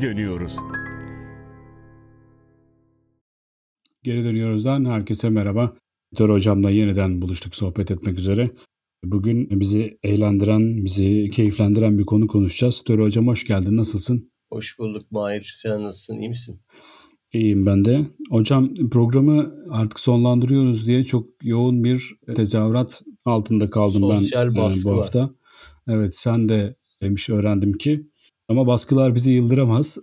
geri dönüyoruz. Geri dönüyoruzdan herkese merhaba. Dör hocamla yeniden buluştuk sohbet etmek üzere. Bugün bizi eğlendiren, bizi keyiflendiren bir konu konuşacağız. Dör hocam hoş geldin. Nasılsın? Hoş bulduk Mahir. Sen nasılsın? İyi misin? İyiyim ben de. Hocam programı artık sonlandırıyoruz diye çok yoğun bir tezahürat altında kaldım Sosyal ben baskı bu hafta. Var. Evet sen de demiş öğrendim ki ama baskılar bizi yıldıramaz.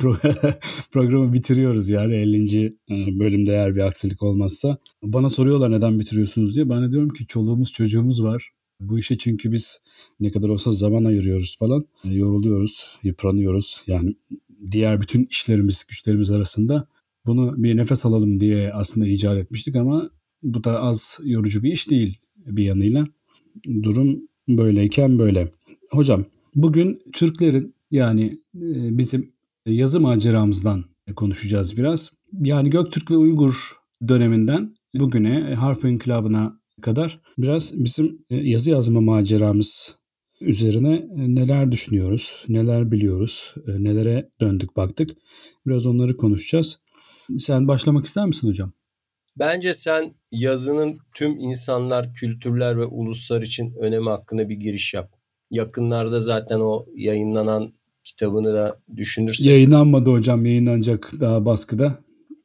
Programı bitiriyoruz yani 50. E, bölümde eğer bir aksilik olmazsa. Bana soruyorlar neden bitiriyorsunuz diye. Ben de diyorum ki çoluğumuz çocuğumuz var. Bu işe çünkü biz ne kadar olsa zaman ayırıyoruz falan. E, yoruluyoruz, yıpranıyoruz. Yani diğer bütün işlerimiz, güçlerimiz arasında bunu bir nefes alalım diye aslında icat etmiştik ama bu da az yorucu bir iş değil bir yanıyla. Durum böyleyken böyle. Hocam bugün Türklerin yani e, bizim yazı maceramızdan konuşacağız biraz. Yani Göktürk ve Uygur döneminden bugüne harf inkılabına kadar biraz bizim e, yazı yazma maceramız üzerine e, neler düşünüyoruz, neler biliyoruz, nelere döndük baktık. Biraz onları konuşacağız. Sen başlamak ister misin hocam? Bence sen yazının tüm insanlar, kültürler ve uluslar için önemi hakkında bir giriş yap. Yakınlarda zaten o yayınlanan kitabını da düşünürsek. Yayınlanmadı hocam, yayınlanacak daha baskıda.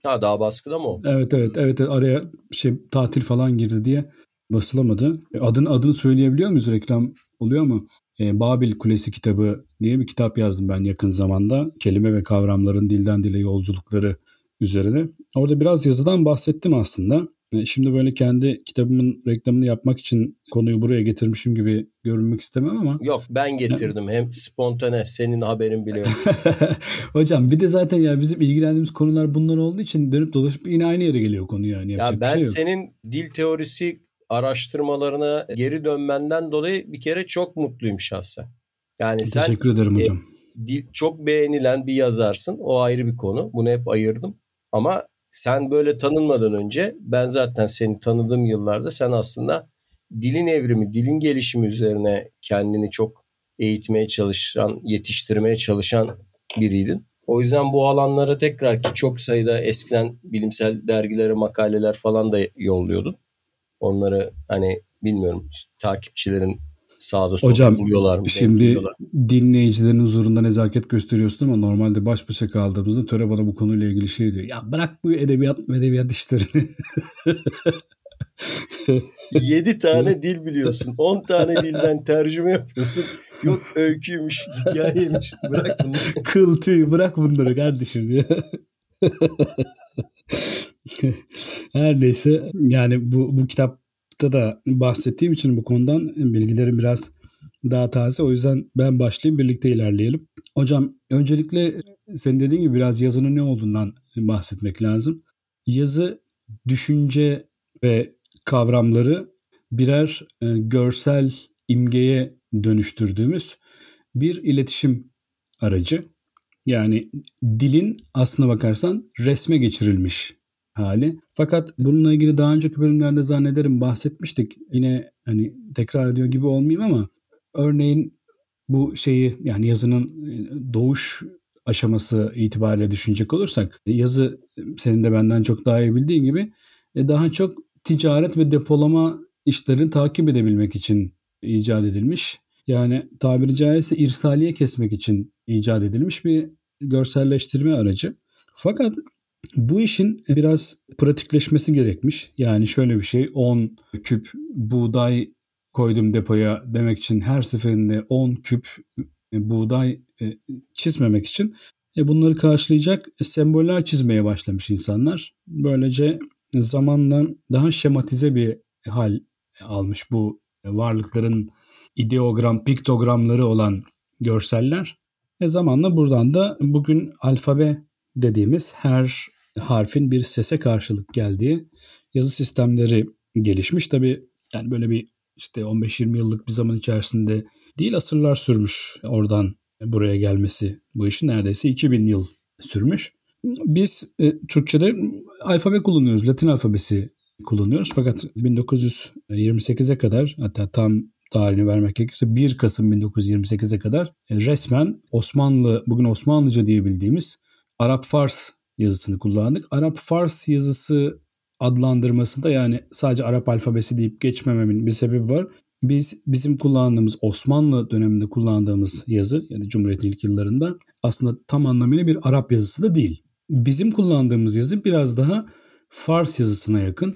Ha daha baskıda mı o? Evet evet evet araya şey tatil falan girdi diye basılamadı. E, adını adını söyleyebiliyor muyuz? Reklam oluyor mu? E, Babil Kulesi kitabı diye bir kitap yazdım ben yakın zamanda. Kelime ve kavramların dilden dile yolculukları üzerine. Orada biraz yazıdan bahsettim aslında. E, şimdi böyle kendi kitabımın reklamını yapmak için konuyu buraya getirmişim gibi görünmek istemem ama. Yok ben getirdim. Hem spontane senin haberin bile yok. Hocam bir de zaten ya bizim ilgilendiğimiz konular bunlar olduğu için dönüp dolaşıp yine aynı yere geliyor konu yani. Yapacak ya ben şey senin dil teorisi araştırmalarına geri dönmenden dolayı bir kere çok mutluyum şahsen. Yani sen Teşekkür ederim hocam. E, dil, çok beğenilen bir yazarsın. O ayrı bir konu. Bunu hep ayırdım. Ama sen böyle tanınmadan önce ben zaten seni tanıdığım yıllarda sen aslında dilin evrimi, dilin gelişimi üzerine kendini çok eğitmeye çalışan, yetiştirmeye çalışan biriydin. O yüzden bu alanlara tekrar ki çok sayıda eskiden bilimsel dergilere makaleler falan da yolluyordun. Onları hani bilmiyorum takipçilerin sağda solda Hocam, buluyorlar mı? Şimdi buluyorlar. dinleyicilerin huzurunda nezaket gösteriyorsun ama normalde baş başa kaldığımızda Töre bana bu konuyla ilgili şey diyor. Ya bırak bu edebiyat edebiyat işlerini. 7 tane dil biliyorsun. 10 tane dilden tercüme yapıyorsun. Yok öyküymüş, hikayeymiş. Bırak bunları. Kıl tüy bırak bunları kardeşim diye. Her neyse yani bu, bu kitap da bahsettiğim için bu konudan bilgilerim biraz daha taze. O yüzden ben başlayayım birlikte ilerleyelim. Hocam öncelikle senin dediğin gibi biraz yazının ne olduğundan bahsetmek lazım. Yazı düşünce ve kavramları birer e, görsel imgeye dönüştürdüğümüz bir iletişim aracı. Yani dilin aslına bakarsan resme geçirilmiş hali. Fakat bununla ilgili daha önceki bölümlerde zannederim bahsetmiştik. Yine hani tekrar ediyor gibi olmayayım ama örneğin bu şeyi yani yazının e, doğuş aşaması itibariyle düşünecek olursak yazı senin de benden çok daha iyi bildiğin gibi e, daha çok ticaret ve depolama işlerini takip edebilmek için icat edilmiş. Yani tabiri caizse irsaliye kesmek için icat edilmiş bir görselleştirme aracı. Fakat bu işin biraz pratikleşmesi gerekmiş. Yani şöyle bir şey 10 küp buğday koydum depoya demek için her seferinde 10 küp buğday e, çizmemek için e, bunları karşılayacak semboller çizmeye başlamış insanlar. Böylece zamanla daha şematize bir hal almış bu varlıkların ideogram, piktogramları olan görseller. E zamanla buradan da bugün alfabe dediğimiz her harfin bir sese karşılık geldiği yazı sistemleri gelişmiş. Tabi yani böyle bir işte 15-20 yıllık bir zaman içerisinde değil asırlar sürmüş oradan buraya gelmesi. Bu işin neredeyse 2000 yıl sürmüş. Biz e, Türkçe'de alfabe kullanıyoruz. Latin alfabesi kullanıyoruz. Fakat 1928'e kadar hatta tam tarihini vermek gerekirse 1 Kasım 1928'e kadar e, resmen Osmanlı, bugün Osmanlıca diyebildiğimiz Arap Fars yazısını kullandık. Arap Fars yazısı adlandırmasında yani sadece Arap alfabesi deyip geçmememin bir sebebi var. Biz bizim kullandığımız Osmanlı döneminde kullandığımız yazı yani Cumhuriyet'in ilk yıllarında aslında tam anlamıyla bir Arap yazısı da değil. Bizim kullandığımız yazı biraz daha Fars yazısına yakın.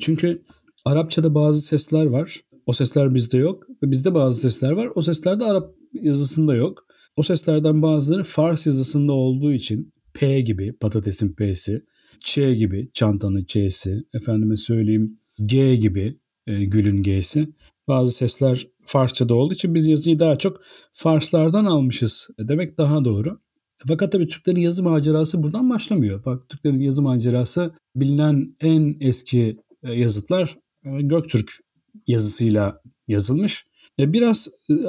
Çünkü Arapçada bazı sesler var. O sesler bizde yok. Ve bizde bazı sesler var. O sesler de Arap yazısında yok. O seslerden bazıları Fars yazısında olduğu için P gibi patatesin P'si, Ç gibi çantanın Ç'si, efendime söyleyeyim G gibi e, gülün G'si. Bazı sesler Farsçada olduğu için biz yazıyı daha çok Farslardan almışız demek daha doğru. Fakat tabii Türklerin yazı macerası buradan başlamıyor. Fakat Türklerin yazı macerası bilinen en eski e, yazıtlar e, Göktürk yazısıyla yazılmış. E, biraz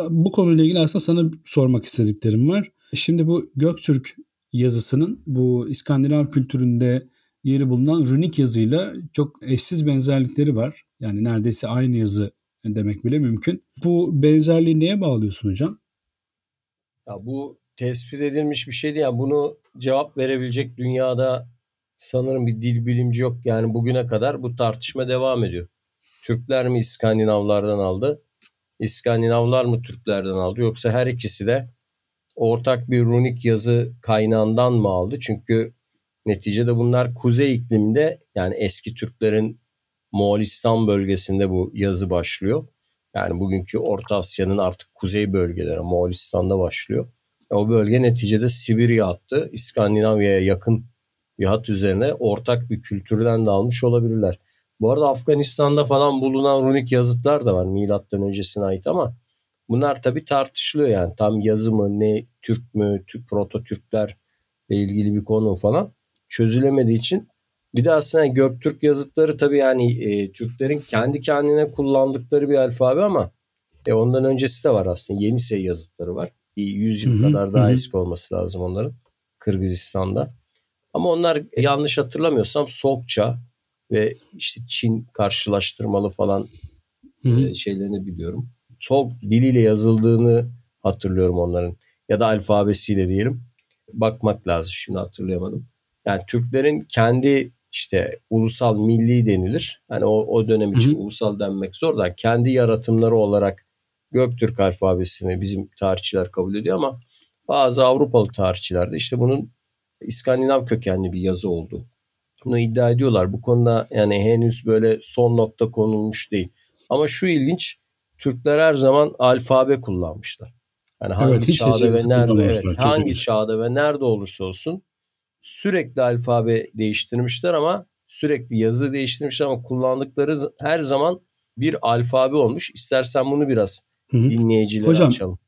bu konuyla ilgili aslında sana sormak istediklerim var. Şimdi bu Göktürk yazısının bu İskandinav kültüründe yeri bulunan runik yazıyla çok eşsiz benzerlikleri var. Yani neredeyse aynı yazı demek bile mümkün. Bu benzerliği neye bağlıyorsun hocam? Ya bu tespit edilmiş bir şey değil. Yani bunu cevap verebilecek dünyada sanırım bir dil bilimci yok. Yani bugüne kadar bu tartışma devam ediyor. Türkler mi İskandinavlardan aldı? İskandinavlar mı Türklerden aldı? Yoksa her ikisi de ortak bir runik yazı kaynağından mı aldı? Çünkü neticede bunlar kuzey ikliminde yani eski Türklerin Moğolistan bölgesinde bu yazı başlıyor. Yani bugünkü Orta Asya'nın artık kuzey bölgeleri Moğolistan'da başlıyor. O bölge neticede Sibirya hattı İskandinavya'ya yakın bir hat üzerine ortak bir kültürden de almış olabilirler. Bu arada Afganistan'da falan bulunan runik yazıtlar da var milattan öncesine ait ama bunlar tabii tartışılıyor yani tam yazı mı ne Türk mü Türk proto Türkler ile ilgili bir konu falan çözülemediği için bir de aslında Göktürk yazıtları tabii yani e, Türklerin kendi kendine kullandıkları bir alfabe ama e, ondan öncesi de var aslında. Yenisey yazıtları var. 100 yıl kadar daha eski olması lazım onların. Kırgızistan'da. Ama onlar yanlış hatırlamıyorsam Sokça ve işte Çin karşılaştırmalı falan e, şeylerini biliyorum. Sok diliyle yazıldığını hatırlıyorum onların. Ya da alfabesiyle diyelim. Bakmak lazım. Şunu hatırlayamadım. Yani Türklerin kendi işte ulusal milli denilir. Hani o, o dönem için Hı-hı. ulusal denmek zor da kendi yaratımları olarak Göktürk alfabesini bizim tarihçiler kabul ediyor ama bazı Avrupalı tarihçiler de işte bunun İskandinav kökenli bir yazı oldu. Bunu iddia ediyorlar. Bu konuda yani henüz böyle son nokta konulmuş değil. Ama şu ilginç Türkler her zaman alfabe kullanmışlar. Yani hangi evet, çağda ve nerede evet, hangi ilginç. çağda ve nerede olursa olsun sürekli alfabe değiştirmişler ama sürekli yazı değiştirmişler ama kullandıkları her zaman bir alfabe olmuş. İstersen bunu biraz Hı-hı. dinleyicilere hocam, açalım.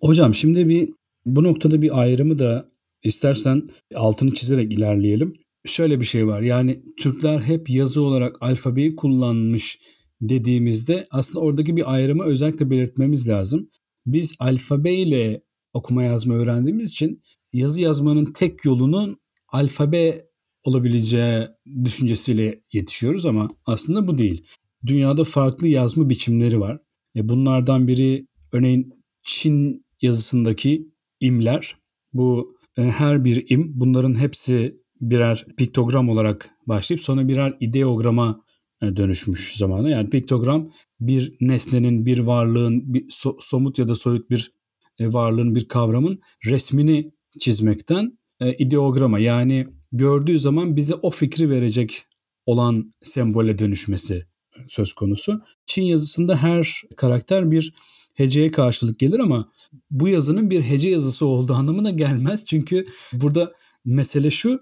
Hocam şimdi bir bu noktada bir ayrımı da istersen altını çizerek ilerleyelim. Şöyle bir şey var yani Türkler hep yazı olarak alfabeyi kullanmış dediğimizde aslında oradaki bir ayrımı özellikle belirtmemiz lazım. Biz alfabeyle okuma yazma öğrendiğimiz için yazı yazmanın tek yolunun alfabe olabileceği düşüncesiyle yetişiyoruz ama aslında bu değil. Dünyada farklı yazma biçimleri var. E bunlardan biri örneğin Çin yazısındaki imler. Bu e, her bir im bunların hepsi birer piktogram olarak başlayıp sonra birer ideograma e, dönüşmüş zamanı. Yani piktogram bir nesnenin, bir varlığın, bir so- somut ya da soyut bir e, varlığın, bir kavramın resmini çizmekten e, ideograma yani gördüğü zaman bize o fikri verecek olan sembole dönüşmesi söz konusu. Çin yazısında her karakter bir heceye karşılık gelir ama bu yazının bir hece yazısı olduğu anlamına gelmez. Çünkü burada mesele şu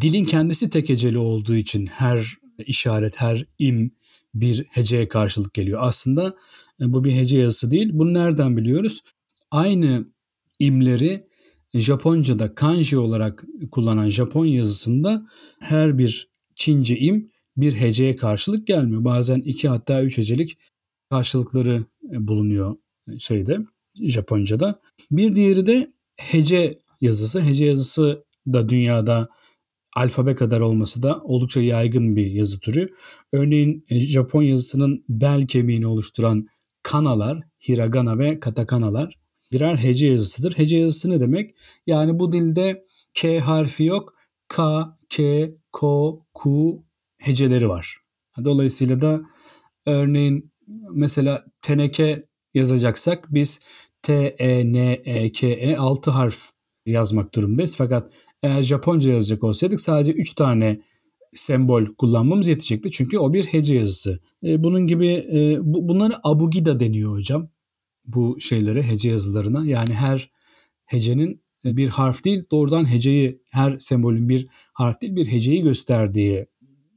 dilin kendisi tek heceli olduğu için her işaret, her im bir heceye karşılık geliyor. Aslında e, bu bir hece yazısı değil. Bunu nereden biliyoruz? Aynı imleri Japonca'da kanji olarak kullanan Japon yazısında her bir Çince im bir heceye karşılık gelmiyor. Bazen iki hatta üç hecelik karşılıkları e, bulunuyor şeyde Japonca'da. Bir diğeri de hece yazısı. Hece yazısı da dünyada alfabe kadar olması da oldukça yaygın bir yazı türü. Örneğin e, Japon yazısının bel kemiğini oluşturan kanalar, hiragana ve katakanalar birer hece yazısıdır. Hece yazısı ne demek? Yani bu dilde K harfi yok. K, K, Ko, Ku heceleri var. Dolayısıyla da örneğin mesela teneke yazacaksak biz T, E, N, E, K, E 6 harf yazmak durumundayız. Fakat eğer Japonca yazacak olsaydık sadece 3 tane sembol kullanmamız yetecekti. Çünkü o bir hece yazısı. E, bunun gibi e, bu, bunlara abugida deniyor hocam. Bu şeylere hece yazılarına. Yani her hecenin e, bir harf değil doğrudan heceyi her sembolün bir harf değil bir heceyi gösterdiği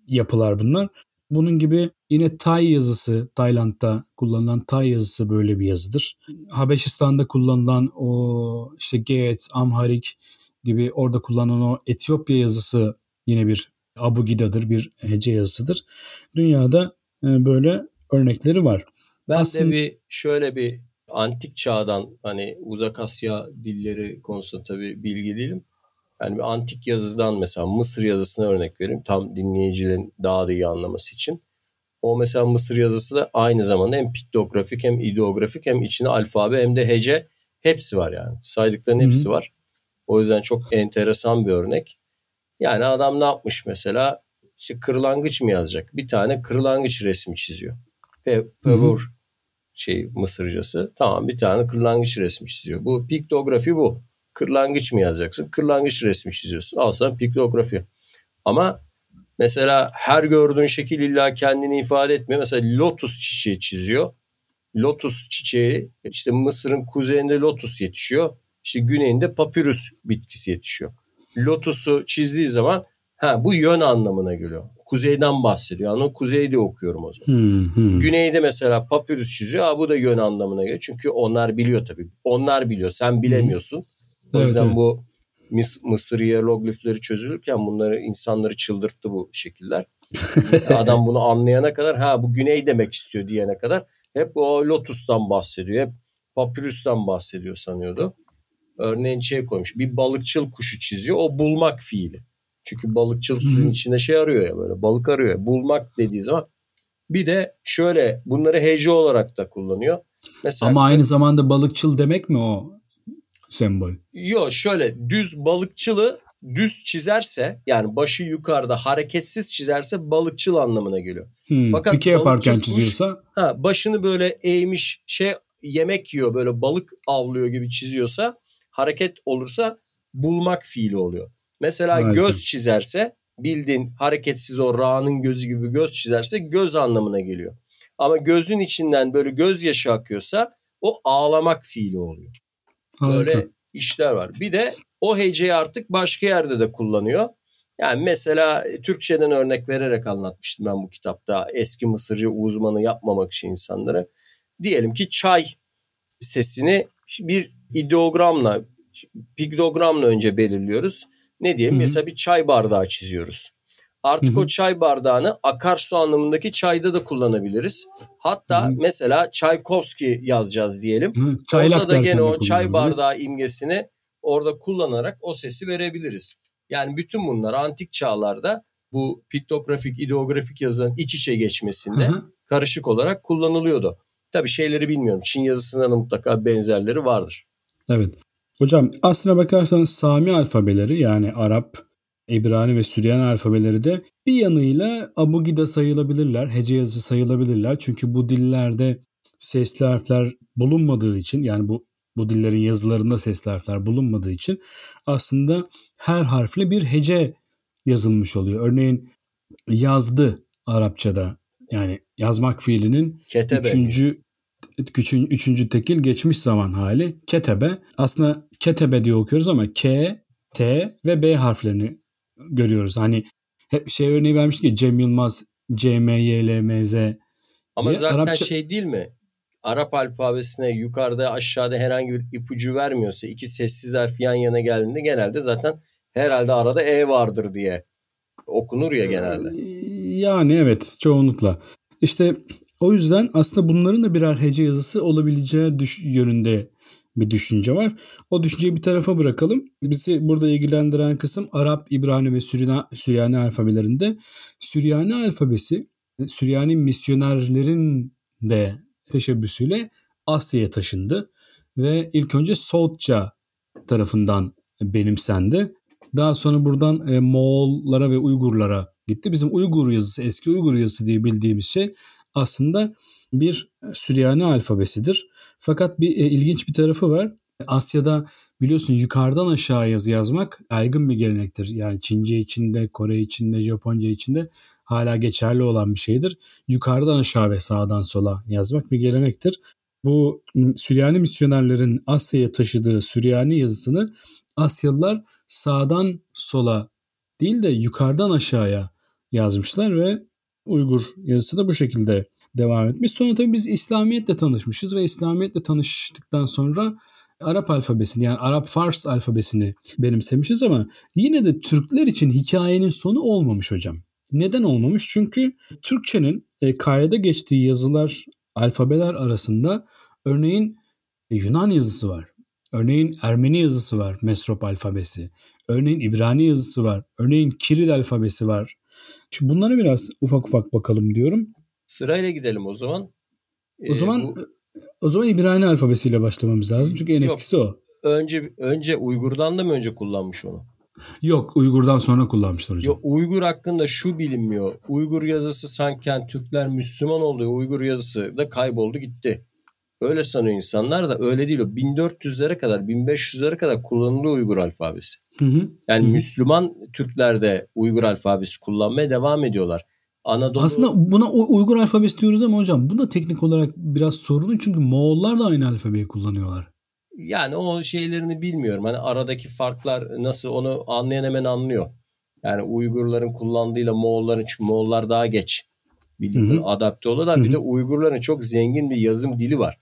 yapılar bunlar. Bunun gibi yine Tay yazısı Tayland'da kullanılan Tay yazısı böyle bir yazıdır. Habeşistan'da kullanılan o işte Geet, Amharik gibi orada kullanılan o Etiyopya yazısı yine bir Abugida'dır, bir hece yazısıdır. Dünyada e, böyle örnekleri var. Ben Aslında... de bir şöyle bir antik çağdan hani uzak Asya dilleri konusunda tabii bilgi değilim. Yani bir antik yazıdan mesela Mısır yazısına örnek vereyim. Tam dinleyicilerin daha da iyi anlaması için. O mesela Mısır yazısı da aynı zamanda hem piktografik hem ideografik hem içine alfabe hem de hece hepsi var yani. Saydıkların hepsi Hı-hı. var. O yüzden çok enteresan bir örnek. Yani adam ne yapmış mesela? İşte kırlangıç mı yazacak? Bir tane kırlangıç resmi çiziyor. Pe Pevur şey Mısırcası. Tamam bir tane kırlangıç resmi çiziyor. Bu piktografi bu. Kırlangıç mı yazacaksın? Kırlangıç resmi çiziyorsun. Al sana piktografi. Ama mesela her gördüğün şekil illa kendini ifade etmiyor. Mesela lotus çiçeği çiziyor. Lotus çiçeği işte Mısır'ın kuzeyinde lotus yetişiyor. İşte güneyinde papyrus bitkisi yetişiyor. Lotus'u çizdiği zaman ha bu yön anlamına geliyor. Kuzeyden bahsediyor. Yani kuzeyde okuyorum o zaman. Hmm, hmm. Güneyde mesela papyrus çiziyor. Ha, bu da yön anlamına geliyor. Çünkü onlar biliyor tabii. Onlar biliyor. Sen bilemiyorsun. Hmm. O yüzden evet, evet. bu Mıs Mısır hieroglifleri çözülürken bunları insanları çıldırttı bu şekiller. Adam bunu anlayana kadar ha bu güney demek istiyor diyene kadar hep o lotustan bahsediyor. Hep papyrus'tan bahsediyor sanıyordu. Örneğin şey koymuş bir balıkçıl kuşu çiziyor o bulmak fiili. Çünkü balıkçıl suyun içinde şey arıyor ya böyle balık arıyor. Bulmak dediği zaman bir de şöyle bunları hece olarak da kullanıyor. Mesela Ama aynı zamanda balıkçıl demek mi o sembol? Yok şöyle düz balıkçılı düz çizerse yani başı yukarıda hareketsiz çizerse balıkçıl anlamına geliyor. Hmm, Fakat pike yaparken çiziyorsa? Ha, başını böyle eğmiş şey yemek yiyor böyle balık avlıyor gibi çiziyorsa hareket olursa bulmak fiili oluyor. Mesela Harika. göz çizerse bildiğin hareketsiz o ra'nın gözü gibi göz çizerse göz anlamına geliyor. Ama gözün içinden böyle gözyaşı akıyorsa o ağlamak fiili oluyor. Harika. Böyle işler var. Bir de o heceyi artık başka yerde de kullanıyor. Yani mesela Türkçeden örnek vererek anlatmıştım ben bu kitapta. Eski Mısırcı uzmanı yapmamak için insanlara. Diyelim ki çay sesini bir ideogramla, piktogramla önce belirliyoruz. Ne diyelim? Hı-hı. Mesela bir çay bardağı çiziyoruz. Artık Hı-hı. o çay bardağını akarsu anlamındaki çayda da kullanabiliriz. Hatta Hı-hı. mesela Çaykovski yazacağız diyelim. Hı, orada da gene o çay bardağı imgesini orada kullanarak o sesi verebiliriz. Yani bütün bunlar antik çağlarda bu piktografik, ideografik yazının iç içe geçmesinde Hı-hı. karışık olarak kullanılıyordu. Tabii şeyleri bilmiyorum. Çin yazısında da mutlaka benzerleri vardır. Evet. Hocam aslına bakarsanız Sami alfabeleri yani Arap, İbrani ve Süryani alfabeleri de bir yanıyla abugida sayılabilirler, hece yazısı sayılabilirler. Çünkü bu dillerde sesli harfler bulunmadığı için yani bu bu dillerin yazılarında sesli harfler bulunmadığı için aslında her harfle bir hece yazılmış oluyor. Örneğin yazdı Arapçada yani yazmak fiilinin Ketebe. üçüncü Küçün, üçüncü tekil geçmiş zaman hali. Ketebe. Aslında ketebe diye okuyoruz ama K, T ve B harflerini görüyoruz. Hani hep şey örneği vermiştik ki Cem Yılmaz, C, M, Y, L, M, Z Ama zaten Arapça... şey değil mi? Arap alfabesine yukarıda aşağıda herhangi bir ipucu vermiyorsa iki sessiz harf yan yana geldiğinde genelde zaten herhalde arada E vardır diye okunur ya genelde. Yani evet çoğunlukla. İşte o yüzden aslında bunların da birer hece yazısı olabileceği düş- yönünde bir düşünce var. O düşünceyi bir tarafa bırakalım. Bizi burada ilgilendiren kısım Arap, İbrani ve Süryani, Süryani alfabelerinde. Süryani alfabesi Süryani misyonerlerin de teşebbüsüyle Asya'ya taşındı ve ilk önce Soğutça tarafından benimsendi. Daha sonra buradan e, Moğollara ve Uygurlara gitti. Bizim Uygur yazısı, eski Uygur yazısı diye bildiğimiz şey aslında bir Süryani alfabesidir. Fakat bir e, ilginç bir tarafı var. Asya'da biliyorsun yukarıdan aşağı yazı yazmak yaygın bir gelenektir. Yani Çince içinde, Kore içinde, Japonca içinde hala geçerli olan bir şeydir. Yukarıdan aşağı ve sağdan sola yazmak bir gelenektir. Bu Süryani misyonerlerin Asya'ya taşıdığı Süryani yazısını Asyalılar sağdan sola değil de yukarıdan aşağıya yazmışlar ve Uygur yazısı da bu şekilde devam etmiş. Sonra tabii biz İslamiyetle tanışmışız ve İslamiyetle tanıştıktan sonra Arap alfabesini yani Arap Fars alfabesini benimsemişiz ama yine de Türkler için hikayenin sonu olmamış hocam. Neden olmamış? Çünkü Türkçenin e, kayda geçtiği yazılar, alfabeler arasında örneğin e, Yunan yazısı var. Örneğin Ermeni yazısı var, Mesrop alfabesi. Örneğin İbrani yazısı var. Örneğin Kiril alfabesi var. Şimdi bunlara biraz ufak ufak bakalım diyorum. Sırayla gidelim o zaman. Ee, o zaman bu... o zaman İbrani alfabesiyle başlamamız lazım. Çünkü en Yok, eskisi o. Önce önce Uygur'dan da mı önce kullanmış onu? Yok Uygur'dan sonra kullanmışlar hocam. Yok Uygur hakkında şu bilinmiyor. Uygur yazısı sanki Türkler Müslüman olduğu Uygur yazısı da kayboldu gitti. Öyle sanıyor insanlar da öyle değil o. 1400'lere kadar 1500'lere kadar kullanılıyor Uygur alfabesi. Hı hı. Yani hı. Müslüman Türkler de Uygur alfabesi kullanmaya devam ediyorlar. Anadolu... Aslında buna Uygur alfabesi diyoruz ama hocam bu da teknik olarak biraz sorunlu çünkü Moğollar da aynı alfabeyi kullanıyorlar. Yani o şeylerini bilmiyorum. Hani aradaki farklar nasıl onu anlayan hemen anlıyor. Yani Uygurların kullandığıyla Moğolların çünkü Moğollar daha geç bildiğin adapte oluyorlar. Hı hı. Bir de Uygurların çok zengin bir yazım dili var.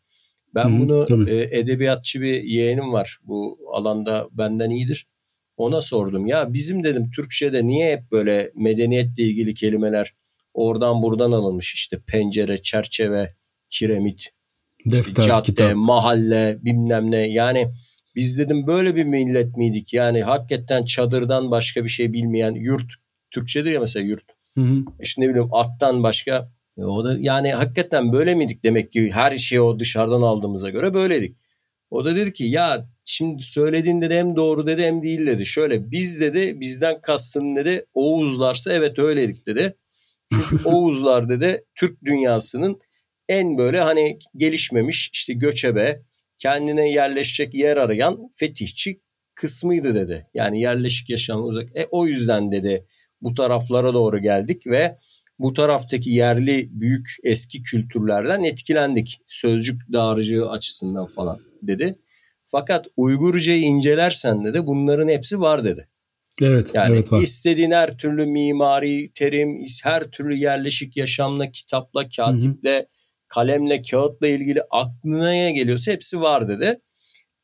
Ben Hı, bunu e, edebiyatçı bir yeğenim var. Bu alanda benden iyidir. Ona sordum. Ya bizim dedim Türkçe'de niye hep böyle medeniyetle ilgili kelimeler oradan buradan alınmış işte pencere, çerçeve, kiremit, defter, cadde, kitap. mahalle bilmem ne. Yani biz dedim böyle bir millet miydik? Yani hakikaten çadırdan başka bir şey bilmeyen yurt Türkçedir ya mesela yurt. Hı hı. İşte ne bileyim attan başka e o da yani hakikaten böyle miydik demek ki her şeyi o dışarıdan aldığımıza göre böyleydik. O da dedi ki ya şimdi söylediğin dedi hem doğru dedi hem değil dedi. Şöyle biz dedi bizden kastın dedi Oğuzlarsa evet öyleydik dedi. Çünkü Oğuzlar dedi Türk dünyasının en böyle hani gelişmemiş işte göçebe kendine yerleşecek yer arayan fetihçi kısmıydı dedi. Yani yerleşik yaşam uzak. E, o yüzden dedi bu taraflara doğru geldik ve bu taraftaki yerli büyük eski kültürlerden etkilendik. Sözcük dağarcığı açısından falan dedi. Fakat Uygurcayı incelersen de bunların hepsi var dedi. Evet, yani evet var. istediğin her türlü mimari terim, her türlü yerleşik yaşamla, kitapla, katiple, hı hı. kalemle, kağıtla ilgili aklına geliyorsa hepsi var dedi.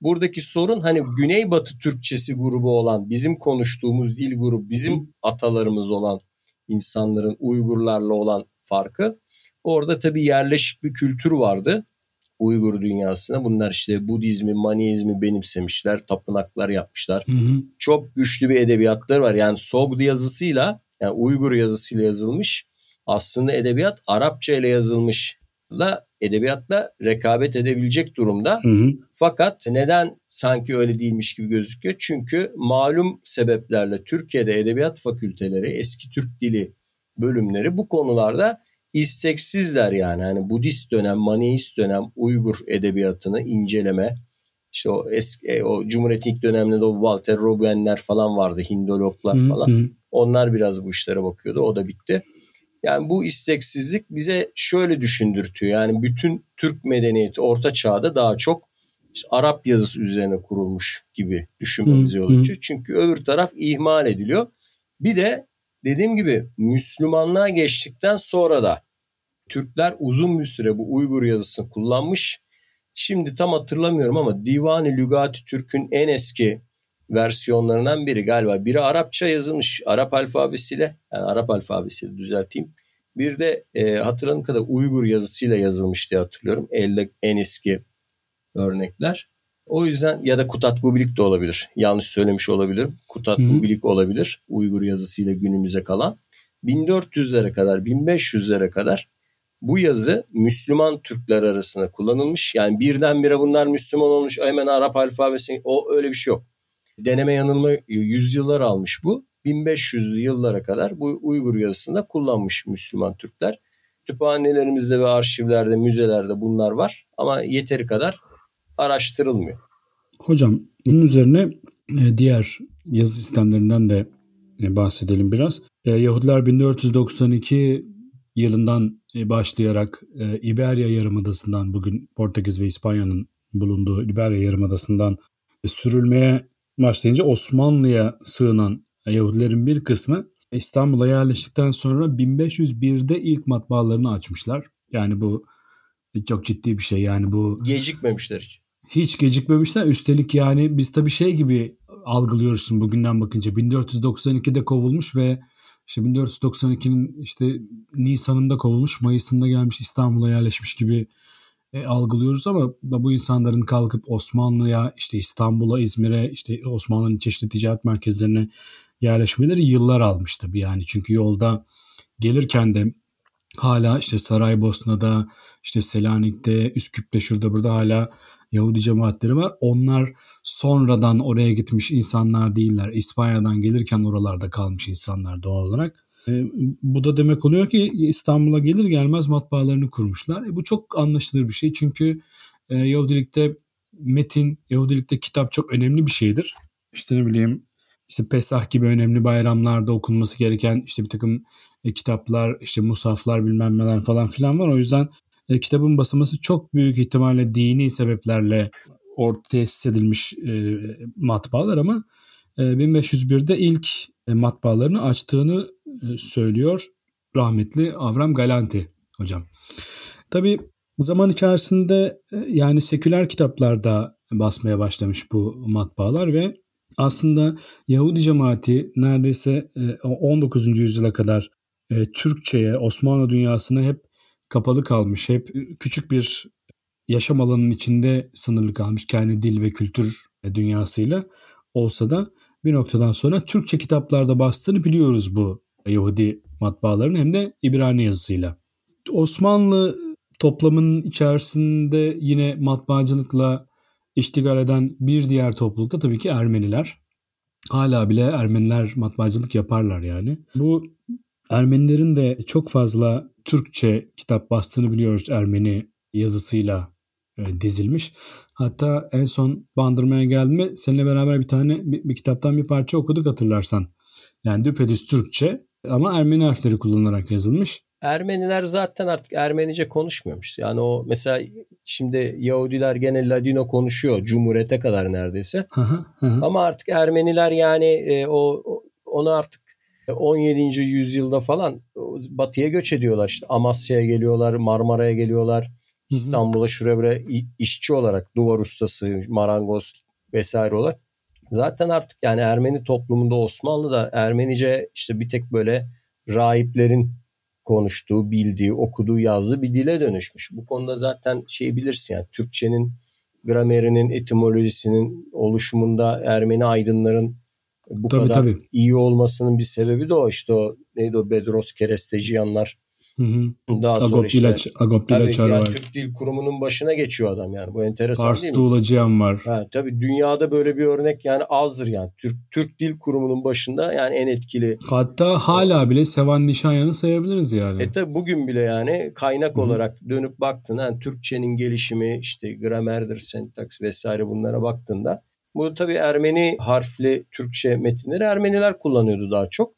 Buradaki sorun hani Güneybatı Türkçesi grubu olan, bizim konuştuğumuz dil grubu, bizim hı. atalarımız olan insanların Uygurlarla olan farkı. Orada tabii yerleşik bir kültür vardı Uygur dünyasına. Bunlar işte Budizmi, Maniizmi benimsemişler, tapınaklar yapmışlar. Hı hı. Çok güçlü bir edebiyatları var. Yani Sogd yazısıyla, yani Uygur yazısıyla yazılmış. Aslında edebiyat Arapça ile yazılmış la edebiyatla rekabet edebilecek durumda. Hı hı. Fakat neden sanki öyle değilmiş gibi gözüküyor? Çünkü malum sebeplerle Türkiye'de edebiyat fakülteleri, eski Türk dili bölümleri bu konularda isteksizler yani. Hani Budist dönem, Maniist dönem Uygur edebiyatını inceleme. İşte o eski e, o Cumhuriyet ilk döneminde o Walter Robuenler falan vardı, Hindologlar falan. Hı hı. Onlar biraz bu işlere bakıyordu. O da bitti. Yani bu isteksizlik bize şöyle düşündürtüyor. Yani bütün Türk medeniyeti orta çağda daha çok işte Arap yazısı üzerine kurulmuş gibi düşünmemize yol açıyor. Çünkü öbür taraf ihmal ediliyor. Bir de dediğim gibi Müslümanlığa geçtikten sonra da Türkler uzun bir süre bu Uygur yazısını kullanmış. Şimdi tam hatırlamıyorum ama Divani Lügati Türk'ün en eski versiyonlarından biri galiba. Biri Arapça yazılmış Arap alfabesiyle yani Arap alfabesiyle düzelteyim. Bir de e, hatırladığım kadar Uygur yazısıyla yazılmış diye hatırlıyorum. Elde en eski örnekler. O yüzden ya da Kutat Gubilik de olabilir. Yanlış söylemiş olabilirim. Kutat Gubilik olabilir. Uygur yazısıyla günümüze kalan. 1400'lere kadar 1500'lere kadar Bu yazı Müslüman Türkler arasında kullanılmış. Yani birdenbire bunlar Müslüman olmuş hemen Arap alfabesi o öyle bir şey yok. Deneme yanılma yüzyıllar almış bu. 1500'lü yıllara kadar bu Uygur yazısında kullanmış Müslüman Türkler. Kütüphanelerimizde ve arşivlerde, müzelerde bunlar var ama yeteri kadar araştırılmıyor. Hocam bunun üzerine e, diğer yazı sistemlerinden de e, bahsedelim biraz. E, Yahudiler 1492 yılından başlayarak İberya Yarımadası'ndan bugün Portekiz ve İspanya'nın bulunduğu İberya Yarımadası'ndan sürülmeye başlayınca Osmanlı'ya sığınan Yahudilerin bir kısmı İstanbul'a yerleştikten sonra 1501'de ilk matbaalarını açmışlar. Yani bu çok ciddi bir şey. Yani bu gecikmemişler hiç. Hiç gecikmemişler. Üstelik yani biz tabii şey gibi algılıyoruz şimdi bugünden bakınca. 1492'de kovulmuş ve işte 1492'nin işte Nisan'ında kovulmuş, Mayıs'ında gelmiş İstanbul'a yerleşmiş gibi e, algılıyoruz ama bu insanların kalkıp Osmanlı'ya, işte İstanbul'a, İzmir'e, işte Osmanlı'nın çeşitli ticaret merkezlerine yerleşmeleri yıllar almış tabii yani. Çünkü yolda gelirken de hala işte Saraybosna'da, işte Selanik'te, Üsküp'te şurada burada hala Yahudi cemaatleri var. Onlar sonradan oraya gitmiş insanlar değiller. İspanya'dan gelirken oralarda kalmış insanlar doğal olarak. E, bu da demek oluyor ki İstanbul'a gelir gelmez matbaalarını kurmuşlar. E, bu çok anlaşılır bir şey çünkü e, Yahudilikte metin, Yahudilikte kitap çok önemli bir şeydir. İşte ne bileyim işte Pesah gibi önemli bayramlarda okunması gereken işte bir takım e, kitaplar, işte musaflar bilmem neler falan filan var. O yüzden e, kitabın basılması çok büyük ihtimalle dini sebeplerle ortaya edilmiş e, matbaalar ama e, 1501'de ilk e, matbaalarını açtığını e, söylüyor rahmetli Avram Galanti hocam. Tabi zaman içerisinde e, yani seküler kitaplarda basmaya başlamış bu matbaalar ve aslında Yahudi cemaati neredeyse 19. E, yüzyıla kadar e, Türkçe'ye, Osmanlı dünyasına hep kapalı kalmış. Hep küçük bir yaşam alanının içinde sınırlı kalmış kendi dil ve kültür dünyasıyla olsa da bir noktadan sonra Türkçe kitaplarda bastığını biliyoruz bu Yahudi matbaaların hem de İbrani yazısıyla. Osmanlı toplamının içerisinde yine matbaacılıkla iştigal eden bir diğer toplulukta tabii ki Ermeniler. Hala bile Ermeniler matbaacılık yaparlar yani. Bu Ermenilerin de çok fazla Türkçe kitap bastığını biliyoruz Ermeni yazısıyla e, dizilmiş. Hatta en son Bandırma'ya geldiğimde seninle beraber bir tane bir, bir kitaptan bir parça okuduk hatırlarsan. Yani düpedüz Türkçe ama Ermeni harfleri kullanılarak yazılmış. Ermeniler zaten artık Ermenice konuşmuyormuş. Yani o mesela şimdi Yahudiler gene Ladino konuşuyor Cumhuriyete kadar neredeyse. Ama artık Ermeniler yani e, o onu artık 17. yüzyılda falan batıya göç ediyorlar. İşte Amasya'ya geliyorlar, Marmara'ya geliyorlar. İstanbul'a şuraya buraya işçi olarak duvar ustası, marangoz vesaire olarak. Zaten artık yani Ermeni toplumunda Osmanlı'da Ermenice işte bir tek böyle rahiplerin konuştuğu, bildiği, okuduğu, yazdığı bir dile dönüşmüş. Bu konuda zaten şey bilirsin yani Türkçenin gramerinin, etimolojisinin oluşumunda Ermeni aydınların bu tabii, kadar tabii. iyi olmasının bir sebebi de o işte o neydi o Bedros Keresteciyanlar Hı hı. Daha Agop sonra işte Bilaç, Agop tabii, yani Türk Dil Kurumu'nun başına geçiyor adam yani. Bu enteresan Pars değil mi? Tuğlacıyan var. Ha, tabii dünyada böyle bir örnek yani azdır yani. Türk Türk Dil Kurumu'nun başında yani en etkili. Hatta hala bile Sevan Nişanyan'ı sayabiliriz yani. E tabii bugün bile yani kaynak Hı-hı. olarak dönüp baktığında yani Türkçenin gelişimi işte gramerdir, sentaks vesaire bunlara baktığında bu tabii Ermeni harfli Türkçe metinleri Ermeniler kullanıyordu daha çok.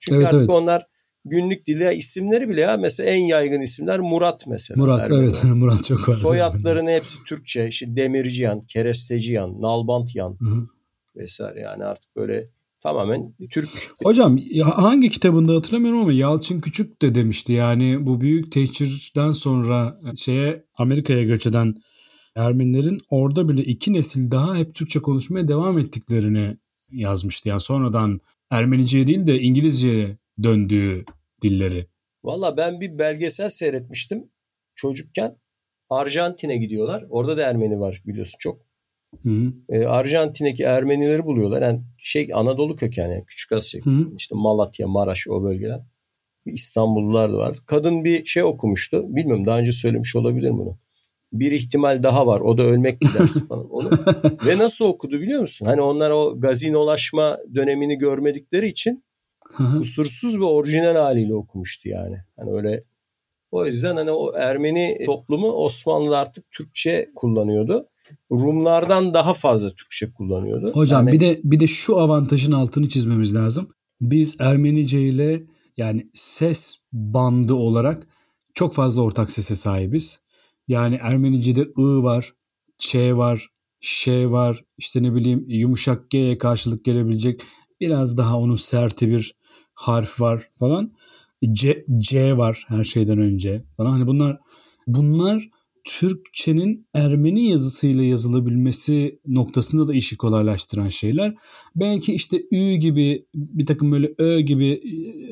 Çünkü evet, artık evet. onlar günlük dili isimleri bile ya mesela en yaygın isimler Murat mesela. Murat Ermeniler. evet Murat çok var. Soyadların hepsi Türkçe. İşte Demirciyan, Keresteciyan, Nalbantyan Hı-hı. vesaire yani artık böyle tamamen Türk. Hocam hangi kitabında hatırlamıyorum ama Yalçın Küçük de demişti yani bu büyük tehcirden sonra şeye Amerika'ya göç eden Ermenilerin orada bile iki nesil daha hep Türkçe konuşmaya devam ettiklerini yazmıştı. Yani sonradan Ermenice'ye değil de İngilizce'ye döndüğü dilleri. Valla ben bir belgesel seyretmiştim çocukken. Arjantin'e gidiyorlar. Orada da Ermeni var biliyorsun çok. Hı hı. E, Arjantin'deki Ermenileri buluyorlar. Yani şey Anadolu kökenli yani Küçük Asya. Hı hı. işte Malatya, Maraş o bölgeler. İstanbullular da var. Kadın bir şey okumuştu. Bilmiyorum daha önce söylemiş olabilir bunu. Bir ihtimal daha var. O da ölmek gidersi falan. Onu. Ve nasıl okudu biliyor musun? Hani onlar o gazinolaşma dönemini görmedikleri için kusursuz ve orijinal haliyle okumuştu yani. Hani öyle o yüzden hani o Ermeni toplumu Osmanlı artık Türkçe kullanıyordu. Rumlardan daha fazla Türkçe kullanıyordu. Hocam yani... bir de bir de şu avantajın altını çizmemiz lazım. Biz Ermenice ile yani ses bandı olarak çok fazla ortak sese sahibiz. Yani Ermenice'de ı var, ç var, ş var, işte ne bileyim yumuşak g'ye karşılık gelebilecek biraz daha onun serti bir harf var falan. C, C var her şeyden önce falan. Hani bunlar bunlar Türkçenin Ermeni yazısıyla yazılabilmesi noktasında da işi kolaylaştıran şeyler. Belki işte Ü gibi bir takım böyle Ö gibi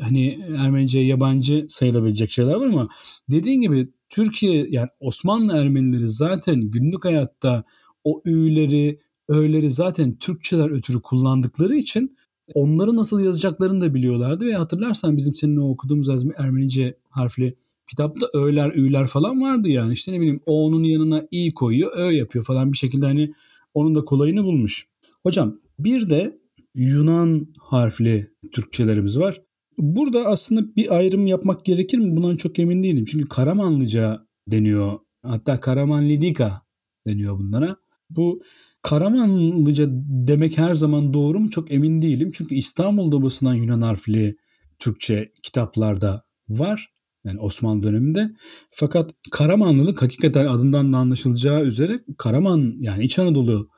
hani Ermenice yabancı sayılabilecek şeyler var ama dediğin gibi Türkiye yani Osmanlı Ermenileri zaten günlük hayatta o Ü'leri, Ö'leri zaten Türkçeler ötürü kullandıkları için onları nasıl yazacaklarını da biliyorlardı ve hatırlarsan bizim seninle okuduğumuz Ermenice harfli kitapta ö'ler, ü'ler falan vardı yani. İşte ne bileyim o'nun yanına i koyuyor, ö yapıyor falan bir şekilde hani onun da kolayını bulmuş. Hocam bir de Yunan harfli Türkçelerimiz var. Burada aslında bir ayrım yapmak gerekir mi? Bundan çok emin değilim. Çünkü Karamanlıca deniyor. Hatta Karamanlidika deniyor bunlara. Bu Karamanlıca demek her zaman doğru mu çok emin değilim. Çünkü İstanbul'da basılan Yunan harfli Türkçe kitaplarda var. Yani Osmanlı döneminde. Fakat Karamanlılık hakikaten adından da anlaşılacağı üzere Karaman yani İç Anadolu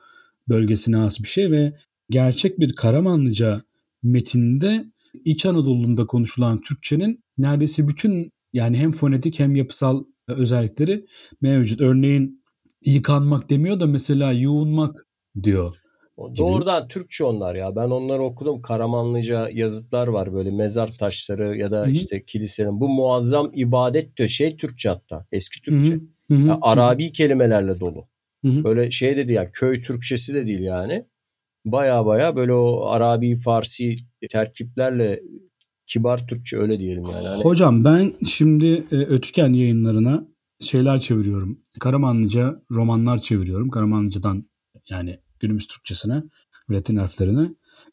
bölgesine has bir şey ve gerçek bir Karamanlıca metinde İç Anadolu'nda konuşulan Türkçenin neredeyse bütün yani hem fonetik hem yapısal özellikleri mevcut. Örneğin yıkanmak demiyor da mesela yuğunmak diyor. Gibi. Doğrudan Türkçe onlar ya. Ben onları okudum. Karamanlıca yazıtlar var böyle mezar taşları ya da Hı-hı. işte kilisenin. Bu muazzam ibadet diyor. Şey Türkçe hatta. Eski Türkçe. Hı-hı. Yani Arabi kelimelerle dolu. Hı-hı. Böyle şey dedi ya köy Türkçesi de değil yani. Baya baya böyle o Arabi, Farsi terkiplerle kibar Türkçe öyle diyelim yani. Hani... Hocam ben şimdi e, Ötüken yayınlarına şeyler çeviriyorum. Karamanlıca romanlar çeviriyorum. Karamanlıcadan yani günümüz Türkçesine, Latin harflerine.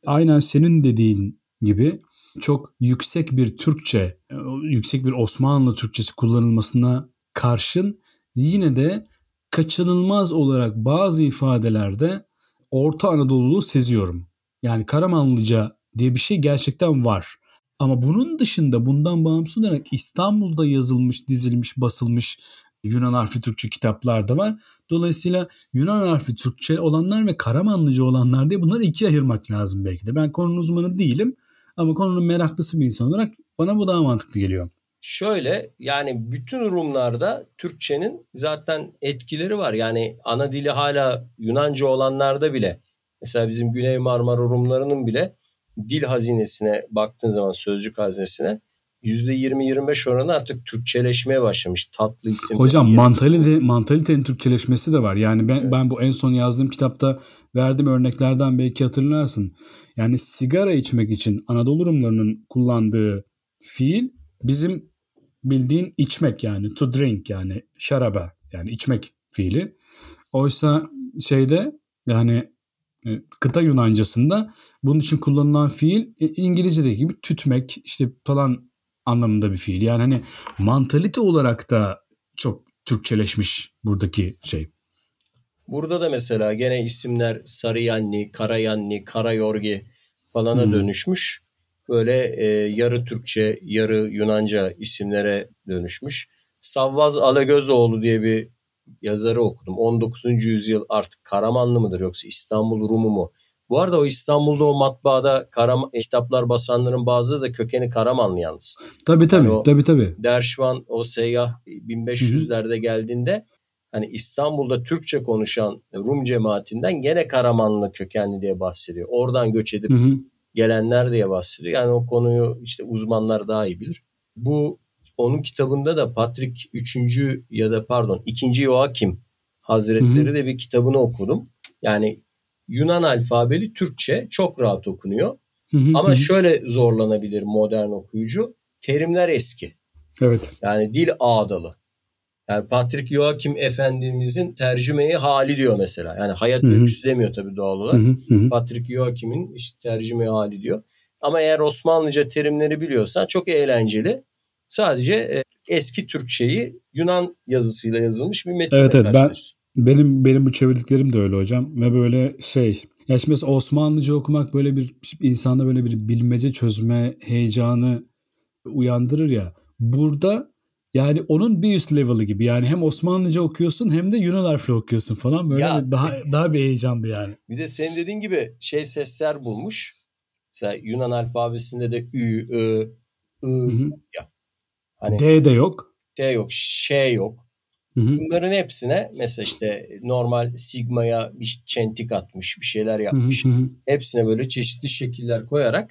Aynen senin dediğin gibi çok yüksek bir Türkçe, yüksek bir Osmanlı Türkçesi kullanılmasına karşın yine de kaçınılmaz olarak bazı ifadelerde Orta Anadolu'lu seziyorum. Yani Karamanlıca diye bir şey gerçekten var. Ama bunun dışında bundan bağımsız olarak İstanbul'da yazılmış, dizilmiş, basılmış Yunan harfi Türkçe kitaplar da var. Dolayısıyla Yunan harfi Türkçe olanlar ve Karamanlıca olanlar diye bunları ikiye ayırmak lazım belki de. Ben konunun uzmanı değilim ama konunun meraklısı bir insan olarak bana bu daha mantıklı geliyor. Şöyle yani bütün Rumlarda Türkçenin zaten etkileri var. Yani ana dili hala Yunanca olanlarda bile mesela bizim Güney Marmara Rumlarının bile dil hazinesine baktığın zaman sözcük hazinesine %20-25 oranı artık Türkçeleşmeye başlamış. Tatlı isim. Hocam mantalite, mantalitenin Türkçeleşmesi de var. Yani ben, evet. ben bu en son yazdığım kitapta verdiğim örneklerden belki hatırlarsın. Yani sigara içmek için Anadolu Rumlarının kullandığı fiil bizim bildiğin içmek yani to drink yani şaraba yani içmek fiili. Oysa şeyde yani e, kıta Yunancasında bunun için kullanılan fiil e, İngilizce'deki gibi tütmek işte falan anlamında bir fiil. Yani hani mantalite olarak da çok Türkçeleşmiş buradaki şey. Burada da mesela gene isimler Sarıyanni, Karayanni, Karayorgi falana hmm. dönüşmüş. Böyle e, yarı Türkçe, yarı Yunanca isimlere dönüşmüş. Savvaz Alagözoğlu diye bir yazarı okudum. 19. yüzyıl artık Karamanlı mıdır yoksa İstanbul Rumu mu? Bu arada o İstanbul'da o matbaada Karam kitaplar basanların bazıları da kökeni Karamanlı yalnız. Tabii tabii. Yani tabii tabii. Derşvan o seyyah 1500'lerde geldiğinde hani İstanbul'da Türkçe konuşan Rum cemaatinden gene Karamanlı kökenli diye bahsediyor. Oradan göç edip Hı-hı. Gelenler diye bahsediyor. Yani o konuyu işte uzmanlar daha iyi bilir. Bu onun kitabında da Patrick 3. ya da pardon 2. Joachim Hazretleri Hı-hı. de bir kitabını okudum. Yani Yunan alfabeli Türkçe çok rahat okunuyor. Hı hı, Ama hı. şöyle zorlanabilir modern okuyucu. terimler eski. Evet. Yani dil ağdalı. Yani Patrick Joachim Efendimizin tercümeyi hali diyor mesela. Yani hayat öyküsü demiyor tabii doğal olarak. Hı hı. Patrick Joachim'in işte tercümeyi hali diyor. Ama eğer Osmanlıca terimleri biliyorsan çok eğlenceli. Sadece e, eski Türkçeyi Yunan yazısıyla yazılmış bir metinle Evet evet ben benim benim bu çevirdiklerim de öyle hocam ve böyle şey ya şimdi mesela Osmanlıca okumak böyle bir insanda böyle bir bilmece çözme heyecanı uyandırır ya. Burada yani onun bir üst level'ı gibi. Yani hem Osmanlıca okuyorsun hem de Yunan harfle okuyorsun falan. Böyle ya, daha daha bir heyecanlı yani. Bir de senin dediğin gibi şey sesler bulmuş. Mesela Yunan alfabesinde de Ü, Ö, I, ya. Hani D de yok. D yok, Ş yok. Hı hı. Bunların hepsine mesela işte normal sigmaya bir çentik atmış, bir şeyler yapmış. Hı hı. Hepsine böyle çeşitli şekiller koyarak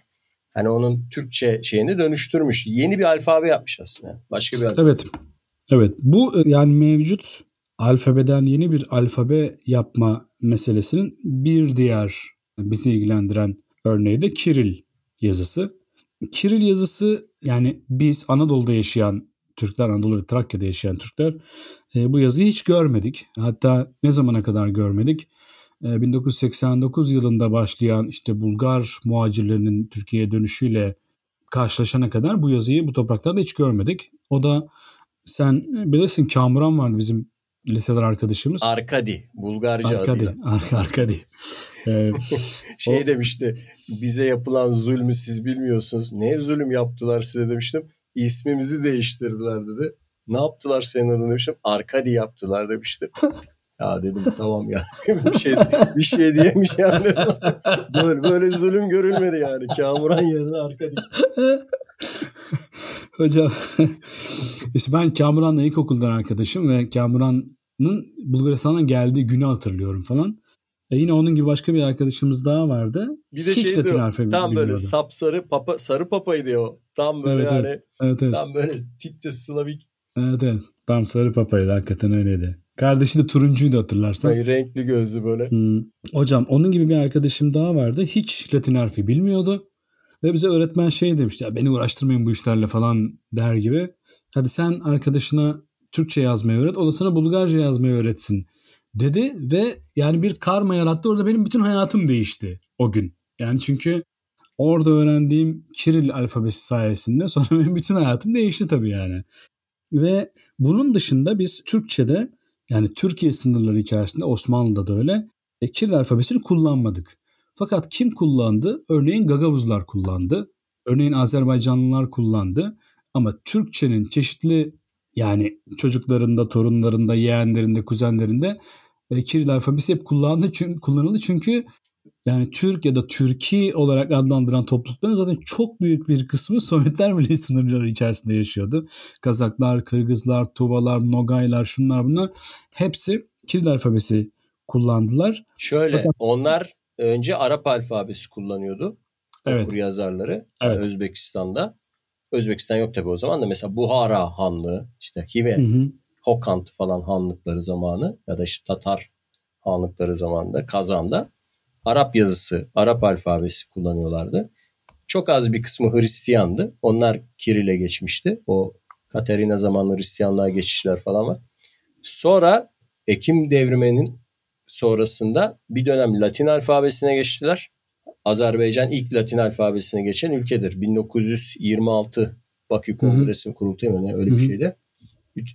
hani onun Türkçe şeyini dönüştürmüş. Yeni bir alfabe yapmış aslında. Başka bir alfabe. Evet. Evet. Bu e, yani mevcut alfabeden yeni bir alfabe yapma meselesinin bir diğer bizi ilgilendiren örneği de Kiril yazısı. Kiril yazısı yani biz Anadolu'da yaşayan Türkler, Anadolu ve Trakya'da yaşayan Türkler e, bu yazıyı hiç görmedik. Hatta ne zamana kadar görmedik? 1989 yılında başlayan işte Bulgar muhacirlerinin Türkiye'ye dönüşüyle karşılaşana kadar bu yazıyı bu topraklarda hiç görmedik. O da sen bilirsin Kamuran vardı bizim liseler arkadaşımız. Arkadi. Bulgarca Arkadi. adıyla. Ar Arkadi. Ee, şey o... demişti bize yapılan zulmü siz bilmiyorsunuz. Ne zulüm yaptılar size demiştim. İsmimizi değiştirdiler dedi. Ne yaptılar senin adını demiştim. Arkadi yaptılar demişti. Ya dedim tamam ya. bir şey bir şey diyemiş yani. böyle, böyle zulüm görülmedi yani. Kamuran yerine arka Hocam işte ben Kamuran'la ilkokuldan arkadaşım ve Kamuran'ın Bulgaristan'dan geldiği günü hatırlıyorum falan. E yine onun gibi başka bir arkadaşımız daha vardı. Bir de Hiç şey Latin harfi Tam böyle sapsarı papa sarı papaydı o. Tam böyle evet, yani. Evet, evet, evet. Tam böyle tipte Slavik. Evet evet. Tam sarı papaydı hakikaten öyleydi. Kardeşi de turuncuydu hatırlarsan. Ay, renkli gözlü böyle. Hmm. Hocam onun gibi bir arkadaşım daha vardı. Hiç Latin harfi bilmiyordu. Ve bize öğretmen şey demişti. Ya beni uğraştırmayın bu işlerle falan der gibi. Hadi sen arkadaşına Türkçe yazmayı öğret. O da sana Bulgarca yazmayı öğretsin dedi. Ve yani bir karma yarattı. Orada benim bütün hayatım değişti o gün. Yani çünkü orada öğrendiğim Kiril alfabesi sayesinde sonra benim bütün hayatım değişti tabii yani. Ve bunun dışında biz Türkçe'de yani Türkiye sınırları içerisinde Osmanlı'da da öyle. E, Kiril alfabesini kullanmadık. Fakat kim kullandı? Örneğin Gagavuzlar kullandı. Örneğin Azerbaycanlılar kullandı. Ama Türkçenin çeşitli yani çocuklarında, torunlarında, yeğenlerinde, kuzenlerinde e, Kiril alfabesi hep kullandı, çünkü, kullanıldı. Çünkü yani Türk ya da Türkiye olarak adlandıran toplulukların zaten çok büyük bir kısmı Sovyetler Birliği sınırları içerisinde yaşıyordu. Kazaklar, Kırgızlar, Tuvalar, Nogaylar şunlar bunlar hepsi Kiril alfabesi kullandılar. Şöyle Fakat... onlar önce Arap alfabesi kullanıyordu. Evet. Okur yazarları evet. Özbekistan'da. Özbekistan yok tabii o zaman da mesela Buhara Hanlığı işte Hive, hı hı. Hokant falan hanlıkları zamanı ya da işte Tatar hanlıkları zamanında Kazan'da Arap yazısı, Arap alfabesi kullanıyorlardı. Çok az bir kısmı Hristiyandı. Onlar Kiril'e geçmişti. O Katerina zamanlı Hristiyanlığa geçişler falan var. Sonra Ekim devriminin sonrasında bir dönem Latin alfabesine geçtiler. Azerbaycan ilk Latin alfabesine geçen ülkedir. 1926 Bakü Kongresi mi kurultayı mı ne öyle bir şeydi.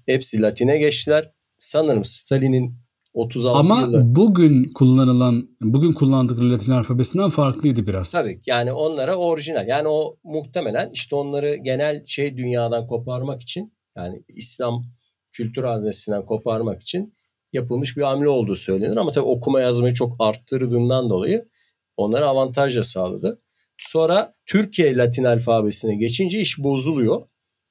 Hepsi Latin'e geçtiler. Sanırım Stalin'in 36 Ama yılı. bugün kullanılan, bugün kullandıkları Latin alfabesinden farklıydı biraz. Tabii yani onlara orijinal. Yani o muhtemelen işte onları genel şey dünyadan koparmak için yani İslam kültür haznesinden koparmak için yapılmış bir hamle olduğu söylenir. Ama tabii okuma yazmayı çok arttırdığından dolayı onlara avantajla sağladı. Sonra Türkiye Latin alfabesine geçince iş bozuluyor.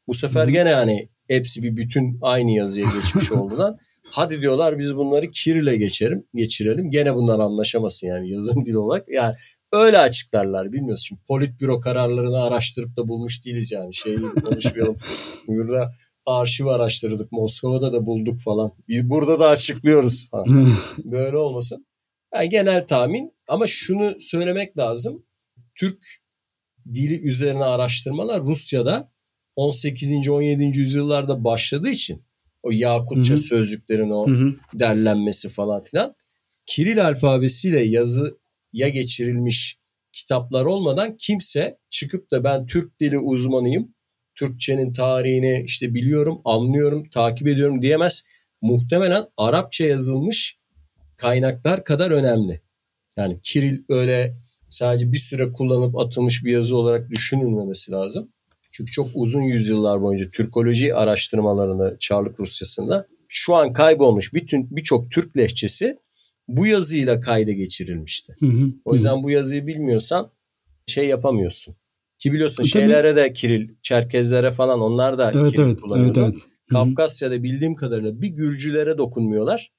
Bu sefer gene hani hepsi bir bütün aynı yazıya geçmiş olduğundan Hadi diyorlar biz bunları Kiril'e geçerim, geçirelim. Gene bunlar anlaşamasın yani yazım dili olarak. Yani öyle açıklarlar bilmiyoruz. Şimdi politbüro kararlarını araştırıp da bulmuş değiliz yani. Şey konuşmayalım. Burada arşiv araştırdık. Moskova'da da bulduk falan. Burada da açıklıyoruz falan. Böyle olmasın. Yani genel tahmin ama şunu söylemek lazım. Türk dili üzerine araştırmalar Rusya'da 18. 17. yüzyıllarda başladığı için o Yakutça Hı-hı. sözlüklerin o Hı-hı. derlenmesi falan filan Kiril alfabesiyle yazıya geçirilmiş kitaplar olmadan kimse çıkıp da ben Türk dili uzmanıyım. Türkçenin tarihini işte biliyorum, anlıyorum, takip ediyorum diyemez. Muhtemelen Arapça yazılmış kaynaklar kadar önemli. Yani Kiril öyle sadece bir süre kullanıp atılmış bir yazı olarak düşünülmemesi lazım. Çünkü çok uzun yüzyıllar boyunca Türkoloji araştırmalarını Çarlık Rusyası'nda şu an kaybolmuş bütün birçok Türk lehçesi bu yazıyla kayda geçirilmişti. Hı hı, o yüzden hı. bu yazıyı bilmiyorsan şey yapamıyorsun. Ki biliyorsun e, şeylere de Kiril, Çerkezlere falan onlar da evet, Kiril evet, kullanıyordu. Evet, evet. Kafkasya'da bildiğim kadarıyla bir Gürcülere dokunmuyorlar.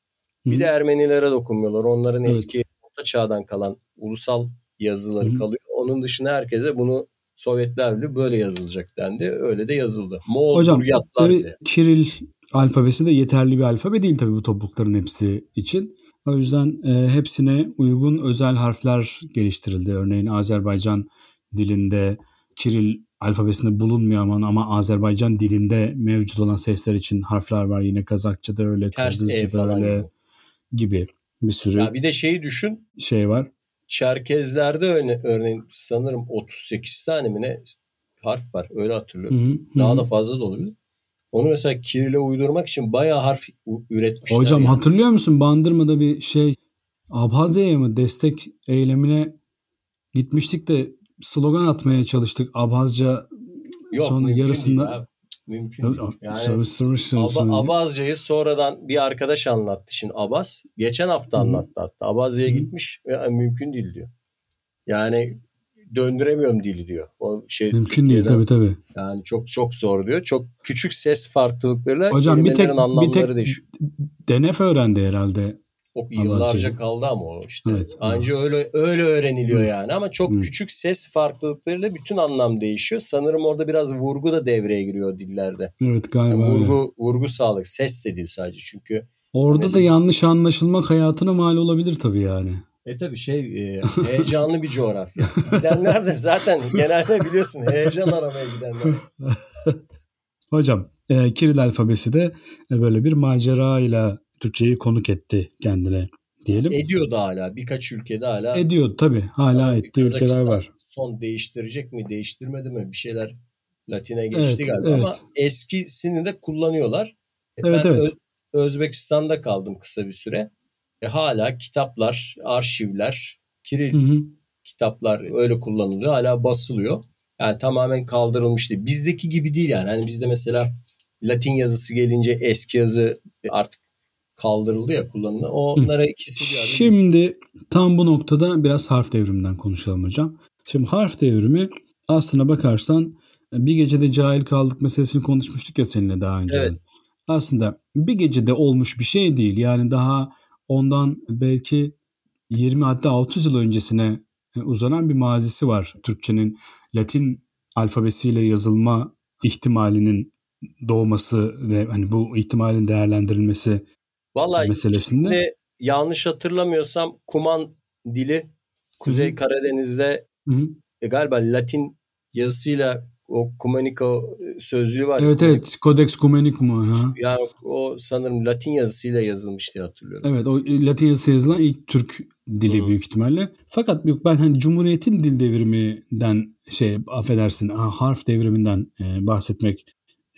Bir Hı-hı. de Ermenilere dokunmuyorlar. Onların evet. eski Orta Çağ'dan kalan ulusal yazıları Hı-hı. kalıyor. Onun dışında herkese bunu Sovyetler Birliği böyle yazılacak dendi. Öyle de yazıldı. Moğol Hocam tabii diye. Kiril alfabesi de yeterli bir alfabe değil tabii bu toplulukların hepsi için. O yüzden e, hepsine uygun özel harfler geliştirildi. Örneğin Azerbaycan dilinde Kiril alfabesinde bulunmuyor ama, ama Azerbaycan dilinde mevcut olan sesler için harfler var. Yine Kazakça'da öyle, Kırgızca'da öyle gibi. gibi bir sürü. Ya bir de şeyi düşün. Şey var. Çerkezlerde örne, örneğin sanırım 38 tane mi ne harf var. Öyle hatırlıyorum. Hı hı, Daha da fazla da olabilir. Onu mesela Kiril'e uydurmak için bayağı harf üretmişler. Hocam yani. hatırlıyor musun? Bandırma'da bir şey Abhazya'ya mı destek eylemine gitmiştik de slogan atmaya çalıştık. Abhazca Yok, sonra yarısında mümkün değil. Yani Abazca'yı sonradan bir arkadaş anlattı. Şimdi Abaz geçen hafta anlattı hatta. Abazca'ya gitmiş. Ya, mümkün değil diyor. Yani döndüremiyorum dili diyor. O şey Mümkün değil tabii tabii. Yani çok çok zor diyor. Çok küçük ses farklılıklarıyla Hocam bir tek bir tek değişiyor. Denef öğrendi herhalde. O yıllarca kaldı ama o işte. Evet, Anca öyle öyle öğreniliyor evet. yani ama çok evet. küçük ses farklılıklarıyla bütün anlam değişiyor. Sanırım orada biraz vurgu da devreye giriyor dillerde. Evet galiba yani vurgu öyle. vurgu sağlık ses de değil sadece çünkü. Orada mesela, da yanlış anlaşılmak hayatına mal olabilir tabii yani. E tabii şey e, heyecanlı bir coğrafya. Gidenler de zaten genelde biliyorsun heyecan aramaya gidenler. Hocam e, Kiril alfabesi de e, böyle bir macera ile Türkçeyi konuk etti kendine diyelim. Ediyor da hala birkaç ülkede hala. Ediyor tabii hala ettiği ülkeler var. Son değiştirecek mi değiştirmedi mi bir şeyler Latin'e geçti evet, galiba evet. ama eskisini de kullanıyorlar. E, evet, ben evet. Özbekistan'da kaldım kısa bir süre. E, hala kitaplar, arşivler, Kiril hı hı. kitaplar öyle kullanılıyor. Hala basılıyor. Yani tamamen kaldırılmış değil. Bizdeki gibi değil yani. Hani bizde mesela Latin yazısı gelince eski yazı artık kaldırıldı ya kullanımı. Onlara Hı. ikisi bir arada. Şimdi tam bu noktada biraz harf devriminden konuşalım hocam. Şimdi harf devrimi aslına bakarsan bir gecede cahil kaldık meselesini konuşmuştuk ya seninle daha önce. Evet. Aslında bir gecede olmuş bir şey değil. Yani daha ondan belki 20 hatta 30 yıl öncesine uzanan bir mazisi var. Türkçenin Latin alfabesiyle yazılma ihtimalinin doğması ve hani bu ihtimalin değerlendirilmesi Vallahi meselesinde. Şimdi yanlış hatırlamıyorsam Kuman dili Kuzey Hı-hı. Karadeniz'de Hı-hı. E, galiba Latin yazısıyla o Kumanico e, sözlüğü var. Evet evet Codex Cumanicum. Ha. Yani o sanırım Latin yazısıyla yazılmış diye hatırlıyorum. Evet o Latin yazısı yazılan ilk Türk dili Hı. büyük ihtimalle. Fakat yok ben hani Cumhuriyet'in dil devriminden şey affedersin harf devriminden e, bahsetmek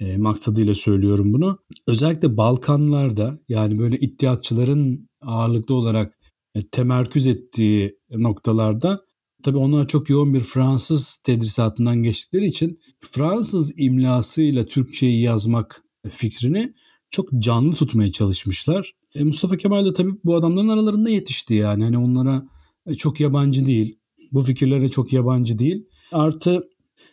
e, maksadıyla söylüyorum bunu. Özellikle Balkanlarda yani böyle iddiatçıların ağırlıklı olarak e, temerküz ettiği noktalarda tabii onlar çok yoğun bir Fransız tedrisatından geçtikleri için Fransız imlasıyla Türkçeyi yazmak fikrini çok canlı tutmaya çalışmışlar. E, Mustafa Kemal de tabii bu adamların aralarında yetişti yani. Hani onlara e, çok yabancı değil. Bu fikirlere çok yabancı değil. Artı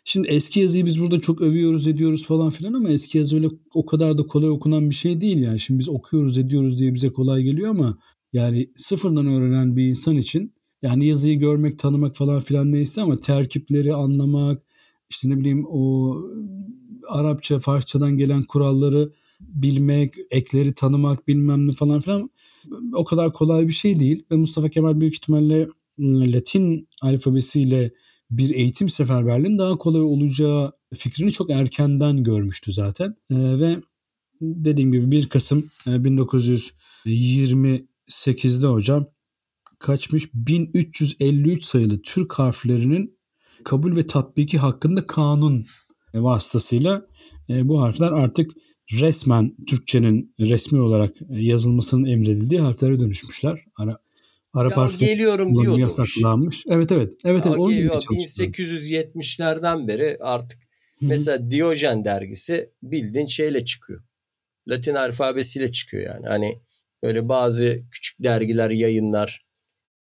Şimdi eski yazıyı biz burada çok övüyoruz ediyoruz falan filan ama eski yazı öyle o kadar da kolay okunan bir şey değil yani. Şimdi biz okuyoruz ediyoruz diye bize kolay geliyor ama yani sıfırdan öğrenen bir insan için yani yazıyı görmek, tanımak falan filan neyse ama terkipleri anlamak, işte ne bileyim o Arapça, Farsçadan gelen kuralları bilmek, ekleri tanımak bilmem ne falan filan o kadar kolay bir şey değil. Ve Mustafa Kemal büyük ihtimalle ıı, Latin alfabesiyle bir eğitim seferberliğinin daha kolay olacağı fikrini çok erkenden görmüştü zaten. E, ve dediğim gibi 1 Kasım 1928'de hocam kaçmış 1353 sayılı Türk harflerinin kabul ve tatbiki hakkında kanun vasıtasıyla bu harfler artık resmen Türkçenin resmi olarak yazılmasının emredildiği harflere dönüşmüşler. Ara, Arap harfi geliyorum diyordu. yasaklanmış. Evet evet. Evet, evet onu geliyor. 1870'lerden beri artık Hı-hı. mesela Diyojen dergisi bildiğin şeyle çıkıyor. Latin alfabesiyle çıkıyor yani. Hani böyle bazı küçük dergiler yayınlar.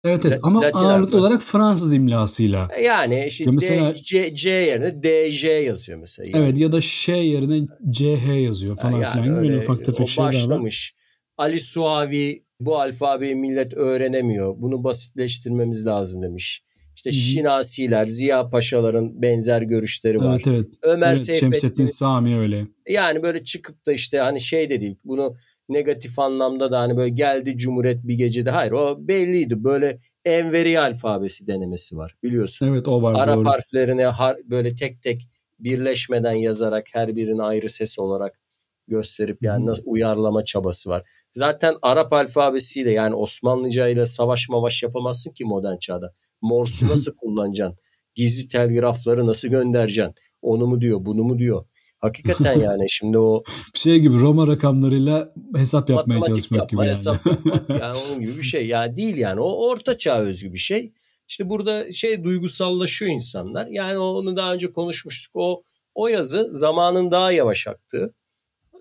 Evet evet ama Latin ağırlıklı olarak Fransız imlasıyla. E, yani işte mesela, D, C, C yerine DJ yazıyor mesela. Yani. Evet ya da Ş yerine CH yazıyor falan yani filan. Böyle ufak tefek şeyler başlamış. var. Ali Suavi bu alfabeyi millet öğrenemiyor. Bunu basitleştirmemiz lazım demiş. İşte Hı-hı. Şinasiler, Ziya Paşaların benzer görüşleri var. Evet evet. Ömer evet, Seyfettin. Şemsettin Sami öyle. Yani böyle çıkıp da işte hani şey de değil. Bunu negatif anlamda da hani böyle geldi Cumhuriyet bir gecede. Hayır o belliydi. Böyle Enveri alfabesi denemesi var biliyorsun. Evet o var Arap doğru. harflerini har, böyle tek tek birleşmeden yazarak her birinin ayrı ses olarak gösterip yani nasıl uyarlama çabası var. Zaten Arap alfabesiyle yani Osmanlıca ile savaş mavaş yapamazsın ki modern çağda. Morse'u nasıl kullanacaksın? Gizli telgrafları nasıl göndereceksin? Onu mu diyor, bunu mu diyor? Hakikaten yani şimdi o şey gibi Roma rakamlarıyla hesap yapmaya çalışmak yapma, gibi yani. Hesap yapmak yani onun gibi bir şey. Yani değil yani o orta çağ özgü bir şey. İşte burada şey duygusallaşıyor insanlar. Yani onu daha önce konuşmuştuk. O o yazı zamanın daha yavaş aktığı,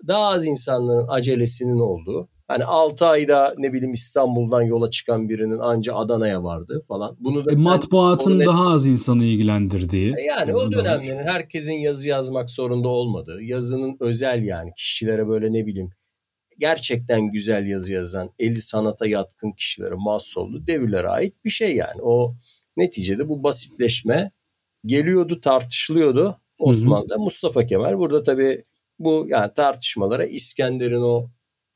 daha az insanların acelesinin olduğu, Hani 6 ayda ne bileyim İstanbul'dan yola çıkan birinin anca Adana'ya vardı falan. Bunu da e, matbuatın net... daha az insanı ilgilendirdiği. E yani o dönemlerin herkesin yazı yazmak zorunda olmadığı, yazının özel yani kişilere böyle ne bileyim gerçekten güzel yazı yazan, eli sanata yatkın kişilere mahsus olduğu devirlere ait bir şey yani. O neticede bu basitleşme geliyordu, tartışılıyordu Osmanlı'da. Mustafa Kemal burada tabii bu yani tartışmalara İskender'in o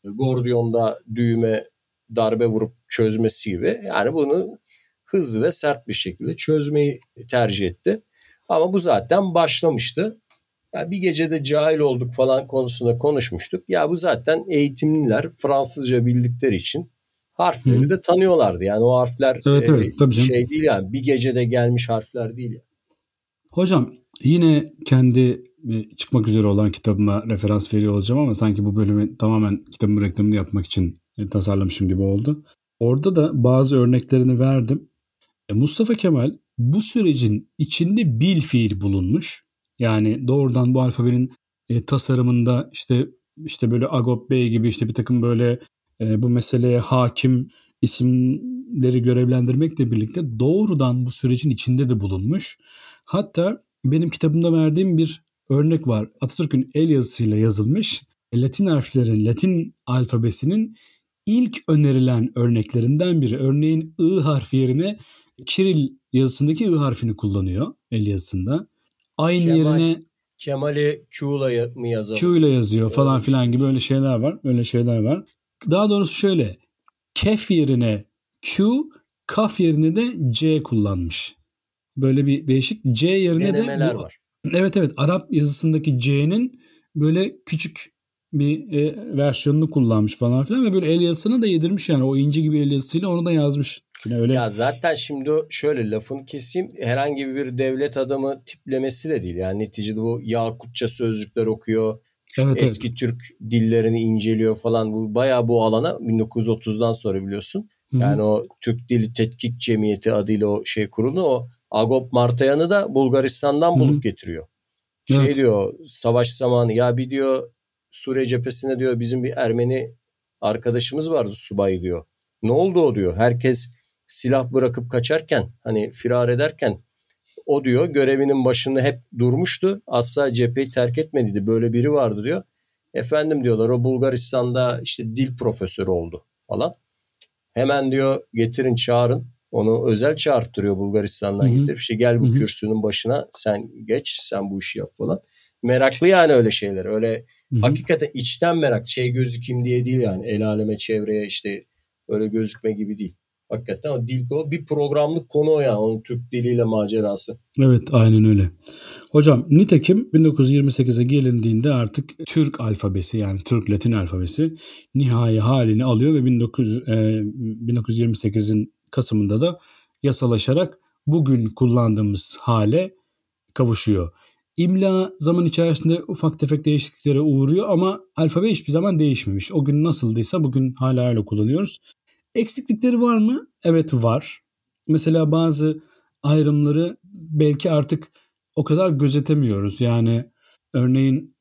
Gordion'da düğme darbe vurup çözmesi gibi. Yani bunu hızlı ve sert bir şekilde çözmeyi tercih etti. Ama bu zaten başlamıştı. Yani bir gecede cahil olduk falan konusunda konuşmuştuk. Ya bu zaten eğitimliler Fransızca bildikleri için harfleri Hı. de tanıyorlardı. Yani o harfler evet, evet, tabii şey canım. değil yani bir gecede gelmiş harfler değil. Yani. Hocam yine kendi çıkmak üzere olan kitabıma referans veriyor olacağım ama sanki bu bölümü tamamen kitabın reklamını yapmak için e, tasarlamışım gibi oldu. Orada da bazı örneklerini verdim. E, Mustafa Kemal bu sürecin içinde bil fiil bulunmuş. Yani doğrudan bu alfabenin e, tasarımında işte işte böyle Agop Bey gibi işte bir takım böyle e, bu meseleye hakim isimleri görevlendirmekle birlikte doğrudan bu sürecin içinde de bulunmuş. Hatta benim kitabımda verdiğim bir örnek var. Atatürk'ün el yazısıyla yazılmış Latin harflerin, Latin alfabesinin ilk önerilen örneklerinden biri. Örneğin I harfi yerine Kiril yazısındaki I harfini kullanıyor el yazısında. Aynı Kemal, yerine Kemal'i Q'la mı yazıyor? Q ile yazıyor falan öyle filan gibi öyle şeyler var. Öyle şeyler var. Daha doğrusu şöyle. Kef yerine Q, kaf yerine de C kullanmış. Böyle bir değişik C yerine Denemeler de bu, var. Evet evet Arap yazısındaki C'nin böyle küçük bir e, versiyonunu kullanmış falan filan ve böyle el yazısını da yedirmiş yani o inci gibi el yazısıyla onu da yazmış. Yine öyle. Ya zaten şimdi şöyle lafını keseyim herhangi bir devlet adamı tiplemesi de değil. Yani neticede bu Yakutça sözcükler okuyor. Evet, eski evet. Türk dillerini inceliyor falan. Bu bayağı bu alana 1930'dan sonra biliyorsun. Hı-hı. Yani o Türk Dili Tetkik Cemiyeti adıyla o şey kuruldu. O Agop Martayan'ı da Bulgaristan'dan bulup Hı-hı. getiriyor. Şey evet. diyor savaş zamanı ya bir diyor Suriye cephesinde diyor bizim bir Ermeni arkadaşımız vardı subay diyor. Ne oldu o diyor. Herkes silah bırakıp kaçarken hani firar ederken o diyor görevinin başında hep durmuştu. Asla cepheyi terk etmediydi. Böyle biri vardı diyor. Efendim diyorlar o Bulgaristan'da işte dil profesörü oldu falan. Hemen diyor getirin çağırın. Onu özel çağırttırıyor Bulgaristan'dan Hı-hı. getirip işte gel bu Hı-hı. kürsünün başına sen geç sen bu işi yap falan. Meraklı yani öyle şeyler. Öyle Hı-hı. hakikaten içten merak şey gözükeyim diye değil yani el aleme çevreye işte öyle gözükme gibi değil. Hakikaten o dil o bir programlık konu o yani onun Türk diliyle macerası. Evet aynen öyle. Hocam nitekim 1928'e gelindiğinde artık Türk alfabesi yani Türk Latin alfabesi nihai halini alıyor ve 19, e, 1928'in Kasım'ında da yasalaşarak bugün kullandığımız hale kavuşuyor. İmla zaman içerisinde ufak tefek değişikliklere uğruyor ama alfabe hiçbir zaman değişmemiş. O gün nasıldıysa bugün hala öyle kullanıyoruz. Eksiklikleri var mı? Evet var. Mesela bazı ayrımları belki artık o kadar gözetemiyoruz. Yani örneğin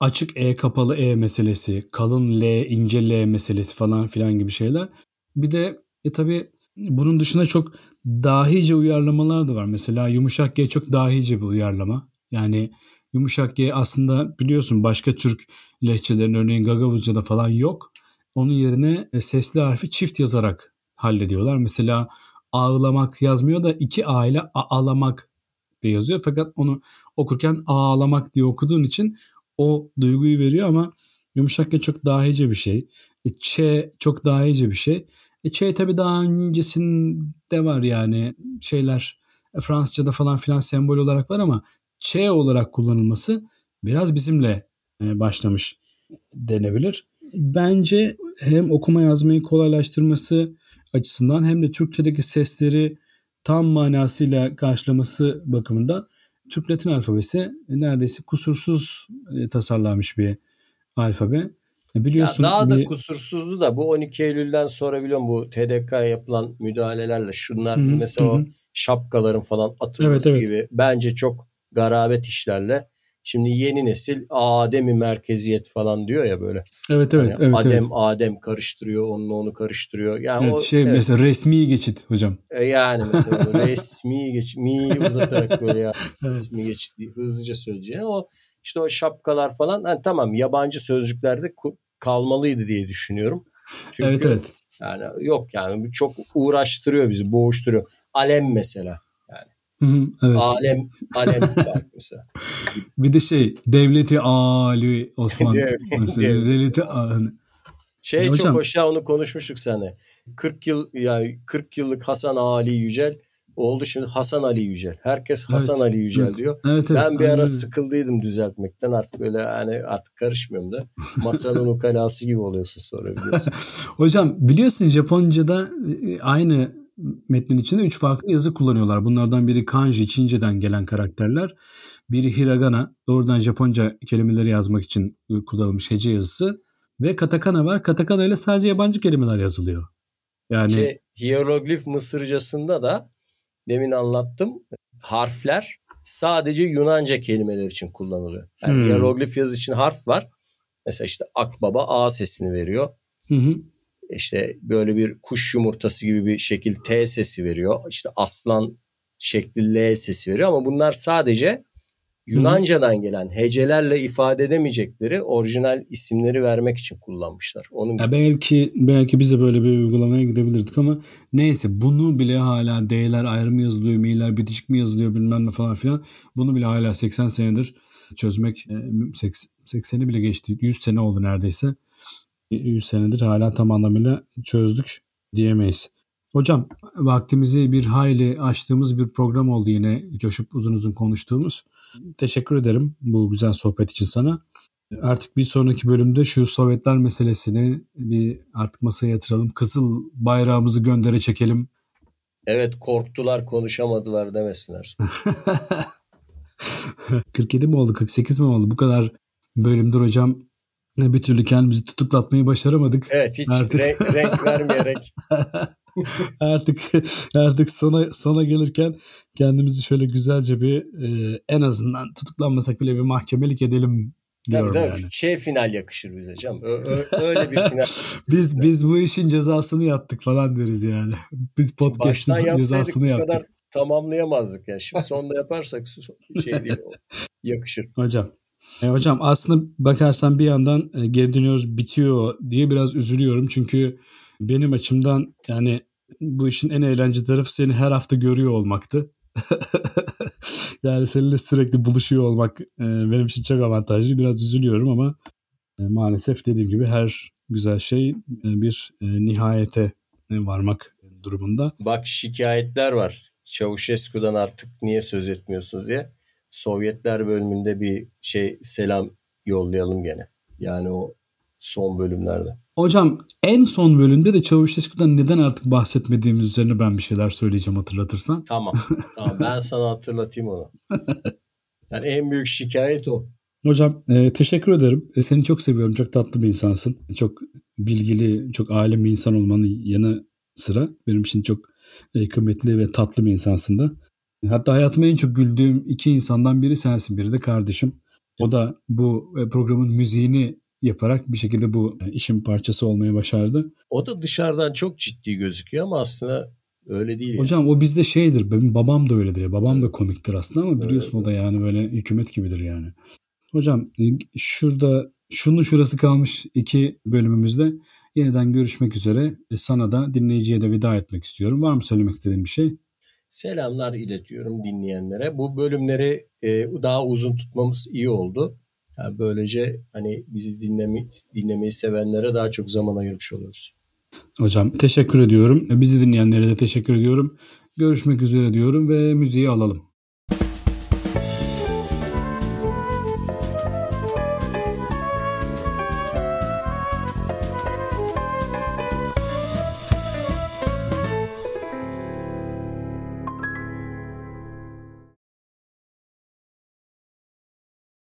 açık E kapalı E meselesi, kalın L ince L meselesi falan filan gibi şeyler. Bir de e tabi bunun dışında çok dahice uyarlamalar da var. Mesela yumuşak G çok dahice bir uyarlama. Yani yumuşak G aslında biliyorsun başka Türk lehçelerin örneğin Gagavuzca'da falan yok. Onun yerine e, sesli harfi çift yazarak hallediyorlar. Mesela ağlamak yazmıyor da iki A ile ağlamak diye yazıyor. Fakat onu okurken ağlamak diye okuduğun için o duyguyu veriyor ama yumuşak G çok dahice bir şey. E, Ç çok dahice bir şey. E, Ç tabi daha öncesinde var yani şeyler e, Fransızca'da falan filan sembol olarak var ama Ç olarak kullanılması biraz bizimle e, başlamış denebilir. Bence hem okuma yazmayı kolaylaştırması açısından hem de Türkçedeki sesleri tam manasıyla karşılaması bakımından Türk Latin alfabesi neredeyse kusursuz e, tasarlanmış bir alfabe. Biliyorsun ya daha da bir... kusursuzdu da bu 12 Eylül'den sonra biliyorum bu TDK'ya yapılan müdahalelerle şunlar hı-hı, mesela hı-hı. o şapkaların falan atılması evet, evet. gibi bence çok garabet işlerle Şimdi yeni nesil Adem'i merkeziyet falan diyor ya böyle. Evet evet. Hani evet Adem evet. Adem karıştırıyor, onunla onu karıştırıyor. Yani evet, o, şey evet. mesela resmi geçit hocam. E yani mesela resmi geçit, mi uzatarak böyle ya resmi geçit diye hızlıca söyleyeceğim. O işte o şapkalar falan hani tamam yabancı sözcüklerde kalmalıydı diye düşünüyorum. Çünkü evet evet. Yani yok yani çok uğraştırıyor bizi, boğuşturuyor. Alem mesela. Hı, evet. Alem, alem mesela. Bir de şey devleti Ali Osman. devleti hani. Şey ya çok hocam, hoş ya onu konuşmuştuk seninle. 40 yıl yani 40 yıllık Hasan Ali Yücel oldu şimdi Hasan Ali Yücel. Herkes Hasan evet, Ali Yücel evet, diyor. Evet, evet, ben bir ara sıkıldıydım düzeltmekten artık böyle hani artık karışmıyorum da. Masanın ukalası gibi oluyorsun sonra biliyorsun. Hocam biliyorsun Japonca'da e, aynı metnin içinde üç farklı yazı kullanıyorlar. Bunlardan biri kanji, Çince'den gelen karakterler. Biri hiragana, doğrudan Japonca kelimeleri yazmak için kullanılmış hece yazısı. Ve katakana var. Katakana ile sadece yabancı kelimeler yazılıyor. Yani şey, hieroglif Mısırcasında da demin anlattım. Harfler sadece Yunanca kelimeler için kullanılıyor. Yani hmm. hieroglif yazı için harf var. Mesela işte akbaba A sesini veriyor. Hı hı işte böyle bir kuş yumurtası gibi bir şekil T sesi veriyor. İşte aslan şekli L sesi veriyor ama bunlar sadece Yunanca'dan gelen hecelerle ifade edemeyecekleri orijinal isimleri vermek için kullanmışlar. Onun ya belki belki biz de böyle bir uygulamaya gidebilirdik ama neyse bunu bile hala D'ler ayrı mı yazılıyor, M'ler bitişik mi yazılıyor bilmem ne falan filan. Bunu bile hala 80 senedir çözmek 80'i e, bile geçti. 100 sene oldu neredeyse. 100 senedir hala tam anlamıyla çözdük diyemeyiz. Hocam vaktimizi bir hayli açtığımız bir program oldu yine coşup uzun uzun konuştuğumuz. Teşekkür ederim bu güzel sohbet için sana. Artık bir sonraki bölümde şu Sovyetler meselesini bir artık masaya yatıralım. Kızıl bayrağımızı göndere çekelim. Evet korktular konuşamadılar demesinler. 47 mi oldu 48 mi oldu bu kadar bölümdür hocam bir türlü kendimizi tutuklatmayı başaramadık. Evet hiç artık... renk, renk vermeyerek. artık artık sona sona gelirken kendimizi şöyle güzelce bir e, en azından tutuklanmasak bile bir mahkemelik edelim diyorum tabii, tabii. yani. Şey final yakışır bize canım. öyle bir final. biz biz bu işin cezasını yaptık falan deriz yani. Biz podcast'ın cezasını yaptık. kadar tamamlayamazdık ya. Şimdi sonda yaparsak şey değil yakışır. Hocam e, hocam aslında bakarsan bir yandan e, geri dönüyoruz bitiyor diye biraz üzülüyorum. Çünkü benim açımdan yani bu işin en eğlenceli tarafı seni her hafta görüyor olmaktı. yani seninle sürekli buluşuyor olmak e, benim için çok avantajlı. Biraz üzülüyorum ama e, maalesef dediğim gibi her güzel şey e, bir nihayete varmak durumunda. Bak şikayetler var. Çavuşesku'dan artık niye söz etmiyorsunuz diye. Sovyetler bölümünde bir şey selam yollayalım gene. Yani o son bölümlerde. Hocam en son bölümde de Çavuşesku'dan neden artık bahsetmediğimiz üzerine ben bir şeyler söyleyeceğim hatırlatırsan. Tamam. tamam ben sana hatırlatayım onu. Yani en büyük şikayet o. Hocam e, teşekkür ederim. E, seni çok seviyorum. Çok tatlı bir insansın. Çok bilgili, çok alim bir insan olmanın yanı sıra benim için çok e, kıymetli ve tatlı bir insansın da. Hatta hayatıma en çok güldüğüm iki insandan biri sensin. Biri de kardeşim. O da bu e, programın müziğini yaparak bir şekilde bu e, işin parçası olmayı başardı. O da dışarıdan çok ciddi gözüküyor ama aslında öyle değil. Hocam o bizde şeydir. Benim babam da öyledir ya. Babam da komiktir aslında ama biliyorsun o da yani böyle hükümet gibidir yani. Hocam e, şurada şunu şurası kalmış iki bölümümüzde yeniden görüşmek üzere. E, sana da dinleyiciye de veda etmek istiyorum. Var mı söylemek istediğin bir şey? Selamlar iletiyorum dinleyenlere. Bu bölümleri daha uzun tutmamız iyi oldu. Yani böylece hani bizi dinleme, dinlemeyi sevenlere daha çok zaman ayırmış oluruz. Hocam teşekkür ediyorum. Bizi dinleyenlere de teşekkür ediyorum. Görüşmek üzere diyorum ve müziği alalım.